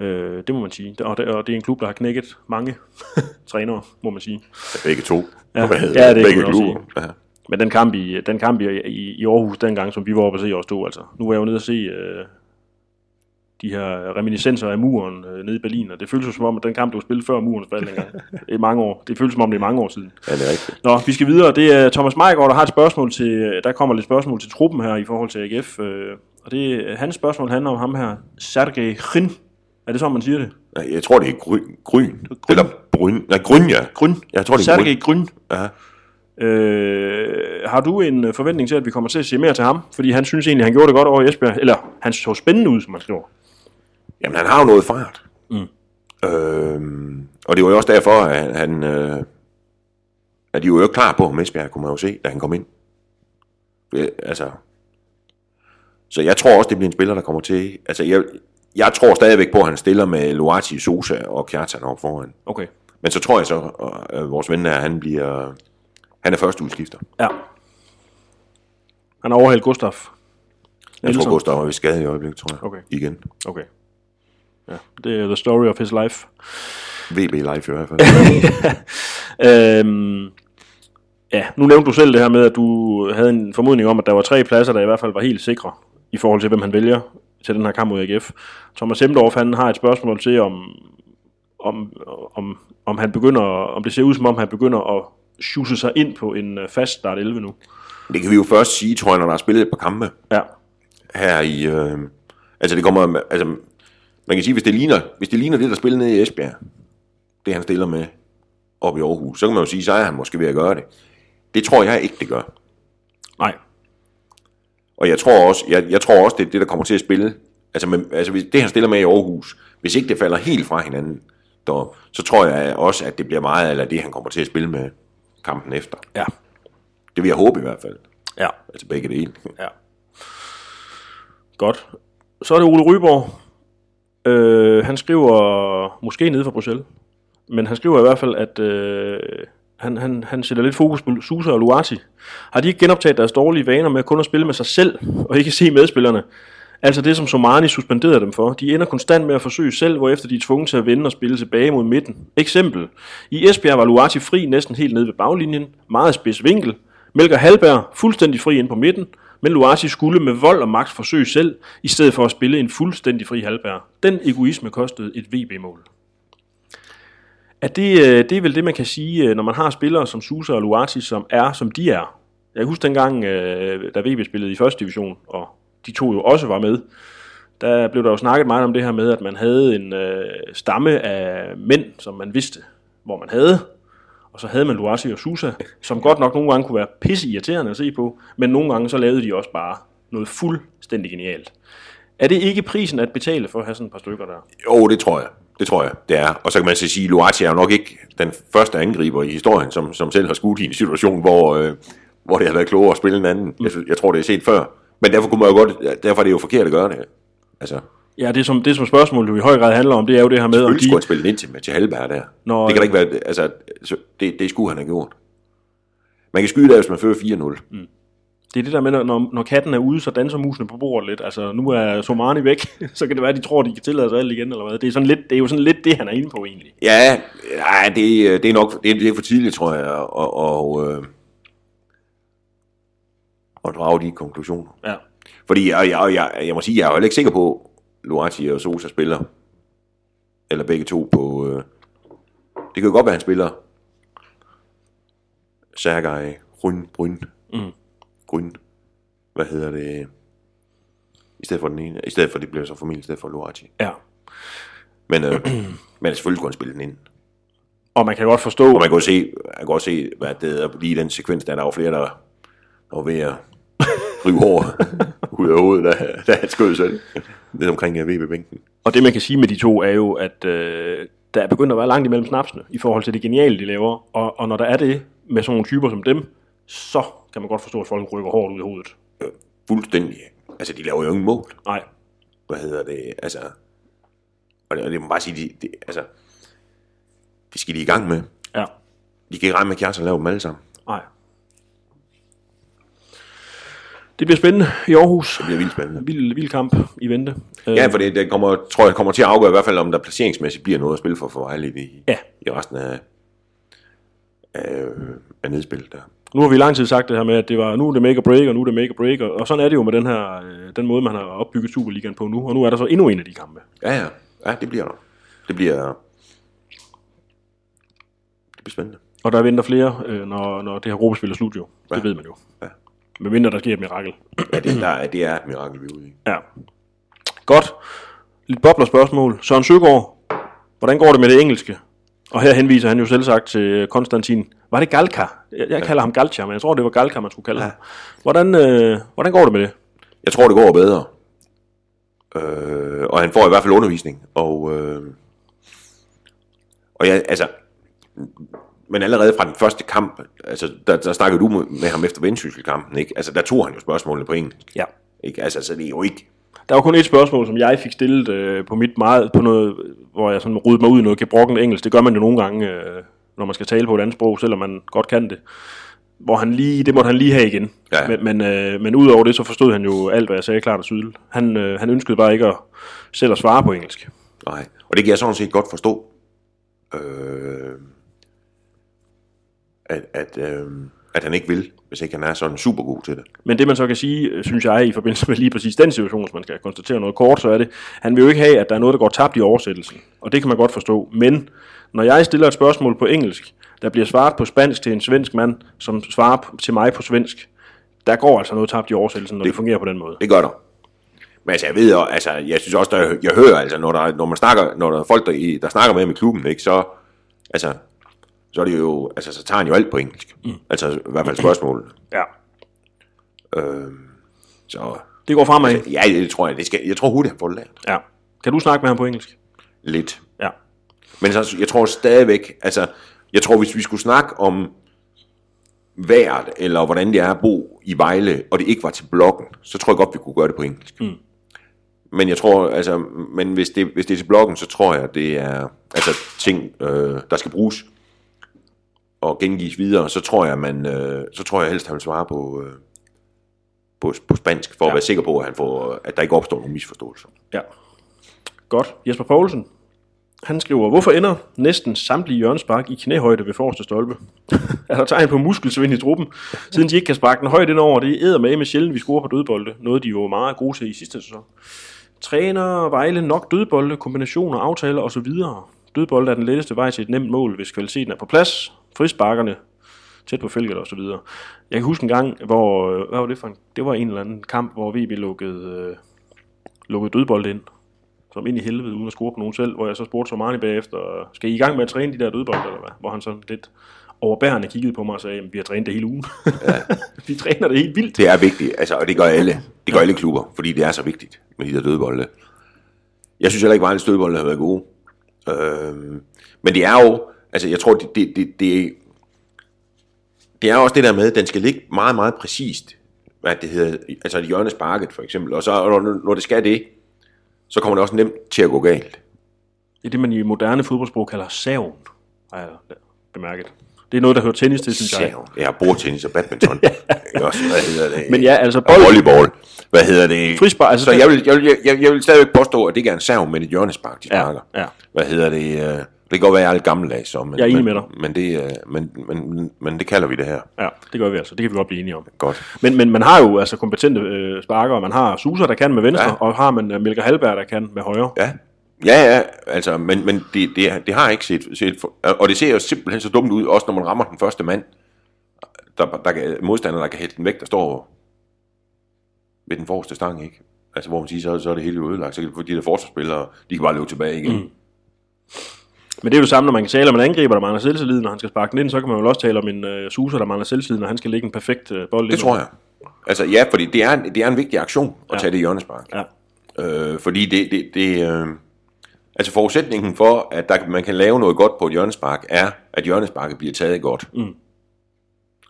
Øh, det må man sige. Og det, og det er en klub, der har knækket mange trænere, må man sige. Ja, begge to. Ja. Ja, det? begge klubber. Ja. Men den kamp i, den kamp i, i, i Aarhus dengang, som vi var oppe at se os to, altså. Nu var jeg jo nede og se øh, de her reminiscenser af muren øh, nede i Berlin, og det føles jo som om, at den kamp, du spillede før murens fald. I mange år. Det føles som om, det er mange år siden. ja, det er rigtigt. Nå, vi skal videre. Det er Thomas Meiggaard, der har et spørgsmål til, der kommer lidt spørgsmål til truppen her i forhold til AGF. Øh, og det, hans spørgsmål handler om ham her, Sergej Hrin. Er det sådan, man siger det? Ja, Jeg tror, det er gryn. gryn. Eller bryn. Nej, gryn, ja. Gryn. Jeg tror, det er Sergej Gryn. Ja. Øh, har du en øh, forventning til, at vi kommer til at se mere til ham? Fordi han synes egentlig, han gjorde det godt over i Esbjerg. Eller han så spændende ud, som man skriver. Jamen, han har jo noget fart. Mm. Øhm, og det var jo også derfor, at han... Øh, at de var jo ikke klar på, om Esbjerg kunne man jo se, da han kom ind. Det, altså... Så jeg tror også, det bliver en spiller, der kommer til... Altså, jeg, jeg tror stadigvæk på, at han stiller med Luati, Sosa og Kjartan op foran. Okay. Men så tror jeg så, at øh, vores ven der, han bliver... Han er første udskifter. Ja. Han har overhældt Gustaf. Jeg Nielsen. tror, Gustav er ved skade i øjeblikket, tror jeg. Okay. Igen. Okay. Ja, det er the story of his life. VB Live i hvert fald. Øhm, ja, nu nævnte du selv det her med, at du havde en formodning om, at der var tre pladser, der i hvert fald var helt sikre i forhold til, hvem han vælger til den her kamp mod AGF. Thomas Hemdorf, han har et spørgsmål til, om, om, om, om han begynder, om det ser ud som om, han begynder at sjuse sig ind på en øh, fast start 11 nu. det kan vi jo først sige, tror jeg, når der er spillet et par kampe. Ja, her i... Øh, altså det kommer... Altså, man kan sige, hvis det ligner, hvis det ligner det, der spiller nede i Esbjerg, det han stiller med op i Aarhus, så kan man jo sige, så er han måske ved at gøre det. Det tror jeg ikke, det gør. nej, Og jeg tror også, jeg, jeg tror også det er det, der kommer til at spille. Altså, med, altså hvis det, han stiller med i Aarhus, hvis ikke det falder helt fra hinanden, der, så tror jeg også, at det bliver meget af det, han kommer til at spille med kampen efter. ja, Det vil jeg håbe i hvert fald. ja. Altså begge dele. Ja. Godt. Så er det Ole Ryborg. Øh, han skriver, måske nede fra Bruxelles, men han skriver i hvert fald, at øh, han, han, han sætter lidt fokus på Susa og Luati. Har de ikke genoptaget deres dårlige vaner med kun at spille med sig selv, og ikke se medspillerne? Altså det, som Somani suspenderede dem for. De ender konstant med at forsøge selv, hvorefter de er tvunget til at vende og spille tilbage mod midten. Eksempel. I Esbjerg var Luati fri næsten helt nede ved baglinjen. Meget spids vinkel. Melker Halberg fuldstændig fri ind på midten. Men Luati skulle med vold og magt forsøge selv, i stedet for at spille en fuldstændig fri halvbær. Den egoisme kostede et VB-mål. At det, øh, det er vel det, man kan sige, øh, når man har spillere som Susa og Luati, som er, som de er. Jeg husker dengang, øh, da VB spillede i første division, og de to jo også var med, der blev der jo snakket meget om det her med, at man havde en øh, stamme af mænd, som man vidste, hvor man havde. Og så havde man Luati og Susa, som godt nok nogle gange kunne være pisse irriterende at se på, men nogle gange så lavede de også bare noget fuldstændig genialt. Er det ikke prisen at betale for at have sådan et par stykker der? Jo, det tror jeg. Det tror jeg, det er. Og så kan man så sige, at Luati er jo nok ikke den første angriber i historien, som, som selv har skudt i en situation, hvor, øh, hvor det har været klogere at spille en anden. Jeg, synes- jeg tror, det er set før. Men derfor, kunne man jo godt, derfor er det jo forkert at gøre det. Altså, Ja, det som, det som spørgsmålet jo i høj grad handler om, det er jo det her med, selvfølgelig skulle de... han spille ind til, til Halberg der. Nå, det kan da ikke være, altså, så det, det skulle han have gjort. Man kan skyde der, hvis man fører 4-0. Mm. Det er det der med, når, når katten er ude, så danser musene på bordet lidt. Altså, nu er Somani væk, så kan det være, at de tror, de kan tillade sig alt igen, eller hvad. Det er, sådan lidt, det er jo sådan lidt det, han er inde på egentlig. Ja, nej, det, det er nok det er, det er for tidligt, tror jeg, og, og, øh, at drage de konklusioner. Ja. Fordi jeg, jeg, jeg, jeg må sige, jeg er jo heller ikke sikker på, Luati og Sosa spiller. Eller begge to på... Øh, det kan jo godt være, han spiller Sergej Gryn, Bryn, Mm. Gryn, hvad hedder det, i stedet for den ene, i stedet for, det bliver så formentlig i stedet for Luati. ja. Men, øh, men selvfølgelig kunne han spille den ind. Og man kan godt forstå, Og man kan jo se, man kan godt se, hvad det er, lige den sekvens, der er der jo flere, der, der var ved at rive hår ud af hovedet, da, da han skød selv. Ned omkring uh, VB-bænken. Og det man kan sige med de to er jo, at øh, der er begyndt at være langt imellem snapsene i forhold til det geniale, de laver. Og, og når der er det med sådan nogle typer som dem, så kan man godt forstå, at folk rykker hårdt ud i hovedet. Fuldstændig. Altså, de laver jo ingen mål. Nej, Hvad hedder det? Altså, og det, og det må bare sige, de, de, altså, det skal de i gang med. ja, De kan ikke regne med, at Kjartan laver dem alle sammen. nej. Det bliver spændende i Aarhus. Det bliver vildt spændende. Vild, vild kamp i vente. Øh, Ja, for det, det kommer, tror jeg kommer til at afgøre i hvert fald, om der placeringsmæssigt bliver noget at spille for for Vejle i, Ja. i resten af, af, af nedspillet der. Nu har vi i lang tid sagt det her med, at det var, nu er det make or break, og nu er det make or break, og, og sådan er det jo med den her, øh, den måde, man har opbygget Superligaen på nu, og nu er der så endnu en af de kampe. Ja, ja. Ja, det bliver der. Det bliver... Det bliver spændende. Og der venter flere, øh, når, når det her gruppespil er slut jo. Det Ja. ved man jo. Ja. Med mindre der sker et mirakel. Ja, det, der, er- det er et mirakel, vi er ude i. Ja. Godt. Lidt boblerspørgsmål. Søren Søgaard, hvordan går det med det engelske? Og her henviser han jo selv sagt til Konstantin. Var det Galka? Jeg, jeg kalder ham Galcha, men jeg tror, det var Galka, man skulle kalde ja. ham. Hvordan, øh, hvordan går det med det? Jeg tror, det går bedre. Øh, og han får i hvert fald undervisning. Og, øh, og jeg, altså, men allerede fra den første kamp, altså, der, der snakkede du med, med ham efter Vendsyssel-kampen, ikke? Altså, der tog han jo spørgsmålene på engelsk. Ja. Ikke? Altså, så det er jo ikke... Der var kun et spørgsmål, som jeg fik stillet øh, på mit meget, på noget, hvor jeg sådan rydde mig ud i noget gebrokken engelsk. Det gør man jo nogle gange, øh, når man skal tale på et andet sprog, selvom man godt kan det. Hvor han lige, det måtte han lige have igen. Ja. Men, men, øh, men udover det, så forstod han jo alt, hvad jeg sagde klart og tydeligt. Han, øh, han ønskede bare ikke at selv at svare på engelsk. Nej. Og det kan jeg sådan set godt forstå. Øh, at, at, øh, at han ikke vil, hvis ikke han er sådan super god til det. Men det man så kan sige, øh, synes jeg, i forbindelse med lige præcis den situation, hvis man skal konstatere noget kort, så er det, han vil jo ikke have, at der er noget, der går tabt i oversættelsen. Og det kan man godt forstå. Men når jeg stiller et spørgsmål på engelsk, der bliver svaret på spansk til en svensk mand, som svarer til mig på svensk, der går altså noget tabt i oversættelsen, når det, det fungerer på den måde. Det gør der. Men altså, jeg ved, og- altså, jeg synes også, der, jeg hører, altså, når, der, når man snakker, når der er folk, der, i- der snakker med ham i klubben, ikke, så, altså, så er det jo, altså, så tager han jo alt på engelsk. Mm. Altså, i hvert fald spørgsmål. Ja. Øh, så, Det går fremad. ja, det tror jeg, det skal, jeg tror hurtigt, han får det lært. Ja. Kan du snakke med ham på engelsk? Lidt. Ja. Men så, jeg tror stadigvæk, altså, jeg tror, hvis vi skulle snakke om vejret, eller hvordan det er at bo i Vejle, og det ikke var til bloggen, så tror jeg godt, vi kunne gøre det på engelsk. Mm. Men jeg tror, altså, men hvis det, hvis det er til bloggen, så tror jeg, det er altså ting, øh, der skal bruges og gengives videre, så tror jeg, man, øh, så tror jeg helst, han vil svare på, øh, på, på spansk, for ja. at være sikker på, at, han får, at der ikke opstår nogen misforståelser. Ja. Godt. Jesper Poulsen, han skriver, hvorfor ender næsten samtlige hjørnespark i knæhøjde ved forreste stolpe? er der tegn på muskelsvind i truppen, siden de ikke kan sparke den højt ind over? Det er med med sjældent, vi scorer på dødbolde. Noget de jo var meget gode til i sidste sæson. Træner Vejle nok dødbolde, kombinationer, aftaler osv. Dødbolde er den letteste vej til et nemt mål, hvis kvaliteten er på plads. Frisparkerne tæt på feltet og så videre. Jeg kan huske en gang, hvor, øh, hvad var det for en, det var en eller anden kamp, hvor VB lukkede, øh, lukkede dødbolde ind som ind i helvede, uden at score på nogen selv, hvor jeg så spurgte så meget bagefter, skal I i gang med at træne de der dødbolde, eller hvad? Hvor han sådan lidt overbærende kiggede på mig og sagde, "Jamen, vi har trænet det hele ugen. Ja. vi træner det helt vildt. Det er vigtigt, altså, og det gør alle. Det gør alle klubber, fordi det er så vigtigt med de der dødbolde. Jeg synes heller ikke, at Vejles dødbolde har været gode. Øhm, men det er jo, altså jeg tror, det, det, det, det, det er også det der med, at den skal ligge meget, meget præcist. Hvad det hedder, altså et hjørnesparket for eksempel. Og så når, når det skal det, så kommer det også nemt til at gå galt. Det er det, man i moderne fodboldsprog kalder savn, har jeg bemærket. Det er noget, der hører tennis til, synes jeg. Sav. Ja, bordtennis og badminton. Ikke også, hvad hedder det? Men ja, altså Og bold, volleyball. Hvad hedder det? Frispark, altså så jeg vil, jeg, vil, jeg, jeg vil stadigvæk påstå, at det ikke er en sav, men et hjørnespark, de Ja, sparker. ja. Hvad hedder det? øh, Det kan godt være, at jeg er lidt gammeldags, så, men, Jeg er enig men, med dig. Men det, øh, men, men, men det kalder vi det her. Ja, det gør vi altså. Det kan vi godt blive enige om. Godt. Men, men man har jo altså kompetente øh, sparker, og man har Suser, der kan med venstre, Ja. og har man uh, Melker Halberg, der kan med højre. Ja, ja, ja altså, men, men det, det, det har ikke set, set for, og det ser jo simpelthen så dumt ud, også når man rammer den første mand, der, der kan, modstander, der kan hætte den væk, der står ved den forreste stang, ikke? Altså, hvor man siger, så, så er det hele ødelagt, så de der forsvarsspillere, de kan bare løbe tilbage igen. Mm. Men det er jo det samme, når man kan tale om en angriber, der mangler selvtillid, når han skal sparke den ind, så kan man jo også tale om en uh, Suser, der mangler selvtillid, når han skal lægge en perfekt uh, bold ind. Det tror jeg. Altså, ja, fordi det er, en- det er en vigtig aktion at Ja. tage det hjørnespark. Ja. Øh, fordi det, det, det øh, altså forudsætningen for, at der, man kan lave noget godt på et hjørnespark, er, at hjørnesparket bliver taget godt. Mm.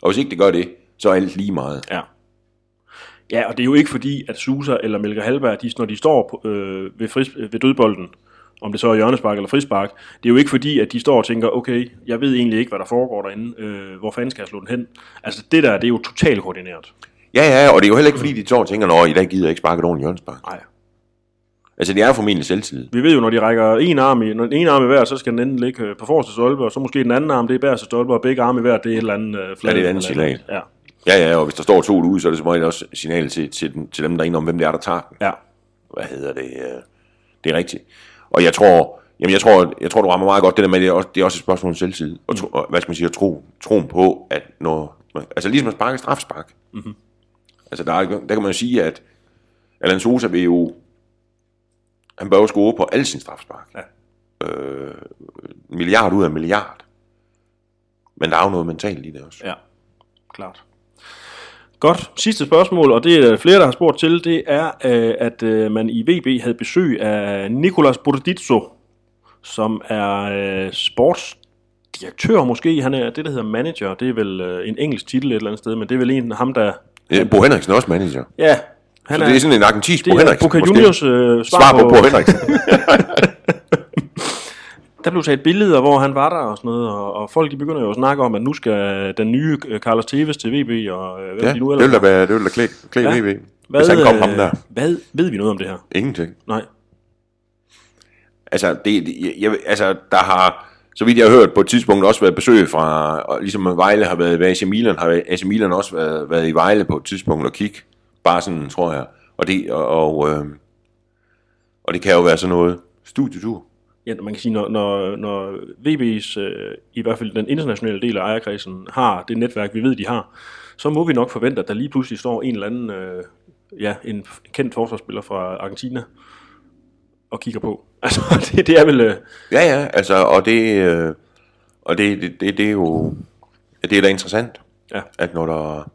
Og hvis ikke det gør det, så er alt lige meget. Ja. Ja, og det er jo ikke fordi, at Susa eller Melker Halberg, de, når de står på, øh, ved, fris, ved dødbolden, om det så er hjørnespark eller frispark, det er jo ikke fordi, at de står og tænker, okay, jeg ved egentlig ikke, hvad der foregår derinde, øh, hvor fanden skal jeg slå den hen? Altså det der, det er jo totalt koordineret. Ja, ja, og det er jo heller ikke fordi, de står og tænker, nå, i dag gider jeg ikke sparke et ordentligt hjørnespark. Nej. Altså, det er formentlig selvtillid. Vi ved jo, når de rækker en arm i, når ene arm i hver, så skal den enten ligge øh, på forreste stolpe, og så måske den anden arm, det er bærste stolpe, og begge arme i hver, det er et eller andet øh, Ja, flade. det er et andet signal. Ja, Ja, ja, og hvis der står to ude, så er det som regel også signal til, til, til dem derinde om, hvem det er, der tager den. ja. Hvad hedder det? øh, Det er rigtigt. Og jeg tror, jamen jeg tror, jeg tror, du rammer meget godt det der med, det er også, det er også et spørgsmål om selvtillid. Og, tro, og hvad skal man sige, at tro, troen på, at når, altså ligesom at sparke strafspark. Mm-hmm. Altså der, er, der kan man jo sige, at Alan Sosa vil jo, han bør jo score på alle sine strafspark. Ja. Øh, milliard ud af milliard. Men der er jo noget mentalt i det også. Ja, klart. Godt. Sidste spørgsmål, og det er flere, der har spurgt til, det er, øh, at øh, man i VB havde besøg af Nicolas Bordizzo, som er øh, sportsdirektør måske. Han er det, der hedder manager. Det er vel en engelsk titel et eller andet sted, men det er vel en ham, der... Ja, Bo Henriksen er også manager. Ja, han Så det er sådan en argentinsk Bo det er Henriksen. Boca. Juniors øh, svar, Svar på Bo Henriksen. Der blev taget billeder, hvor han var der og sådan noget, og, og folk de begynder jo at snakke om, at nu skal den nye Carlos Tevez til VB, og øh, hvad Ja, de nu det vil da være, det vil da klæde, klæde Ja. VB. Hvad, Hvis han kom ham øh, der. Hvad ved vi noget om det her? Ingenting. Nej. Altså, det, jeg, jeg, altså, der har, så vidt jeg har hørt, på et tidspunkt også været besøg fra, og ligesom Vejle har været ved AC Milan, har AC Milan også været, været i Vejle på et tidspunkt og kigge. Bare sådan, tror jeg. Og det, og, og, øh, og det kan jo være sådan noget studietur. Ja, man kan sige, når, når, når VB's, øh, i hvert fald den internationale del af ejerkredsen, har det netværk, vi ved, de har, så må vi nok forvente, at der lige pludselig står en eller anden, øh, ja, en kendt forsvarsspiller fra Argentina og kigger på. Altså, det, det er vel... Øh, Ja, ja, altså, og det, øh, og det, det, det, det er jo, det er da interessant, Ja. at når der,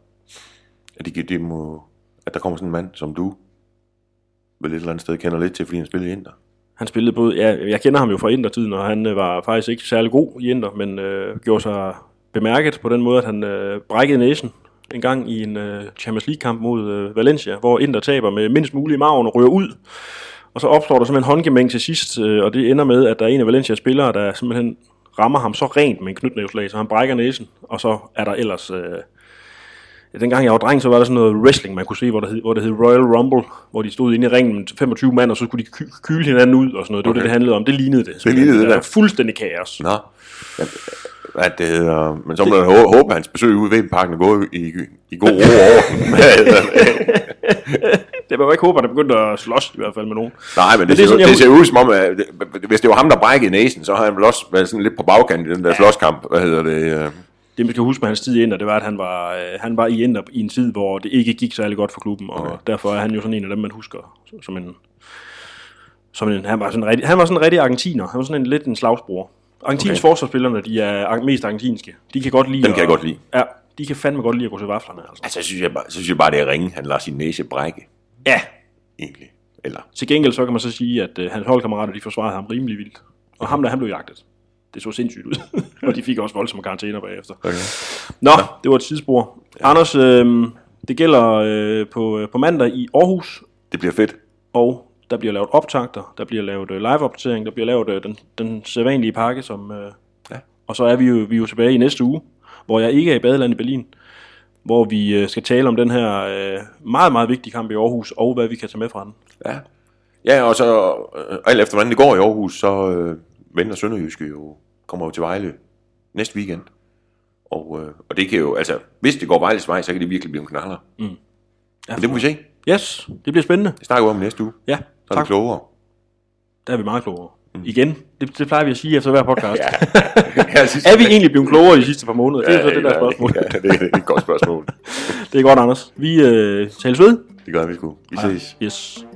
at, det, det må, at der kommer sådan en mand som du, vel et eller andet sted kender lidt til, fordi han spillede i Inter. Han spillede både, ja, jeg kender ham jo fra Inter-tiden, og han øh, var faktisk ikke særlig god i Inter, men øh, gjorde sig bemærket på den måde, at han øh, brækkede næsen en gang i en øh, Champions League-kamp mod øh, Valencia, hvor Inter taber med mindst mulig maven og rører ud. Og så opstår der simpelthen håndgemæng til sidst, øh, og det ender med, at der er en af Valencias spillere, der simpelthen rammer ham så rent med en knytnævslag, så han brækker næsen, og så er der ellers... Øh, dengang jeg var dreng, så var der sådan noget wrestling, man kunne se, hvor der hed, hvor det hed Royal Rumble, hvor de stod inde i ringen med 25 mand, og så skulle de ky- kyle hinanden ud og sådan noget. Det var Okay. det, det handlede om. Det lignede det. lignede det var der. fuldstændig kaos. Nå, ja, hvad det hedder, men så må man hå- håbe, at hans besøg ude ved parken går i, i, god ro hedder det? Det var ikke håbe, at der begyndte at slås i hvert fald med nogen. Nej, men det, det er ser, sådan, det ser ud som om, at det- hvis det var ham, der brækkede næsen, så har han vel også været sådan lidt på bagkant i den der slåskamp. Hvad hedder det? Det, man skal huske med hans tid i Inter, det var, at han var, øh, han var i Inter i en tid, hvor det ikke gik særlig godt for klubben, og Okay. derfor er han jo sådan en af dem, man husker som en... Som en han, var sådan en rigtig, han var sådan en rigtig argentiner. Han var sådan en, lidt en slagsbror. Argentins Okay. okay. forsvarsspillerne, de er mest argentinske. De kan godt lide... Den kan jeg godt lide. Ja, de kan fandme godt lide at gå til vaflerne, altså. Altså, så synes jeg bare, så synes jeg bare det er ringe. Han lader sin næse brække, Ja, egentlig. Eller, Til gengæld så kan man så sige, at øh, hans holdkammerater de forsvarede ham rimelig vildt. Og ham der, han blev jagtet. Det så sindssygt ud. og de fik også voldsomme karantæner bagefter. okay. Nå, det var et sidespor. Ja. Anders, øh, det gælder øh, på, øh, på mandag i Aarhus, Det bliver fedt. og der bliver lavet optagter, der bliver lavet øh, live-opdatering, der bliver lavet øh, den, den sædvanlige pakke, som, øh, Ja. og så er vi jo, vi er jo tilbage i næste uge, hvor jeg ikke er i badeland i Berlin, hvor vi øh, skal tale om den her øh, meget, meget vigtige kamp i Aarhus, og hvad vi kan tage med fra den. Ja. Ja, og så øh, alt efter hvordan det går i Aarhus, så øh, venter Sønderjyske jo, kommer jo til Vejle næste weekend. Og, øh, og det kan jo, altså, hvis det går Vejles vej, så kan det virkelig blive en knaller. Ja, Men det må vi se. Yes, det bliver spændende. Det snakker vi om næste uge. Ja, Så er tak. vi klogere. Der er vi meget klogere. Mm. Igen, det, det plejer vi at sige efter hver podcast. ja. ja, sidste- Er vi egentlig blevet klogere de sidste par måneder? Det er så det der ja, spørgsmål. Ja, det, er- det er et godt spørgsmål. Det er godt, Anders. Vi øh, tales ved. Det gør vi sgu. Vi ses. Yes.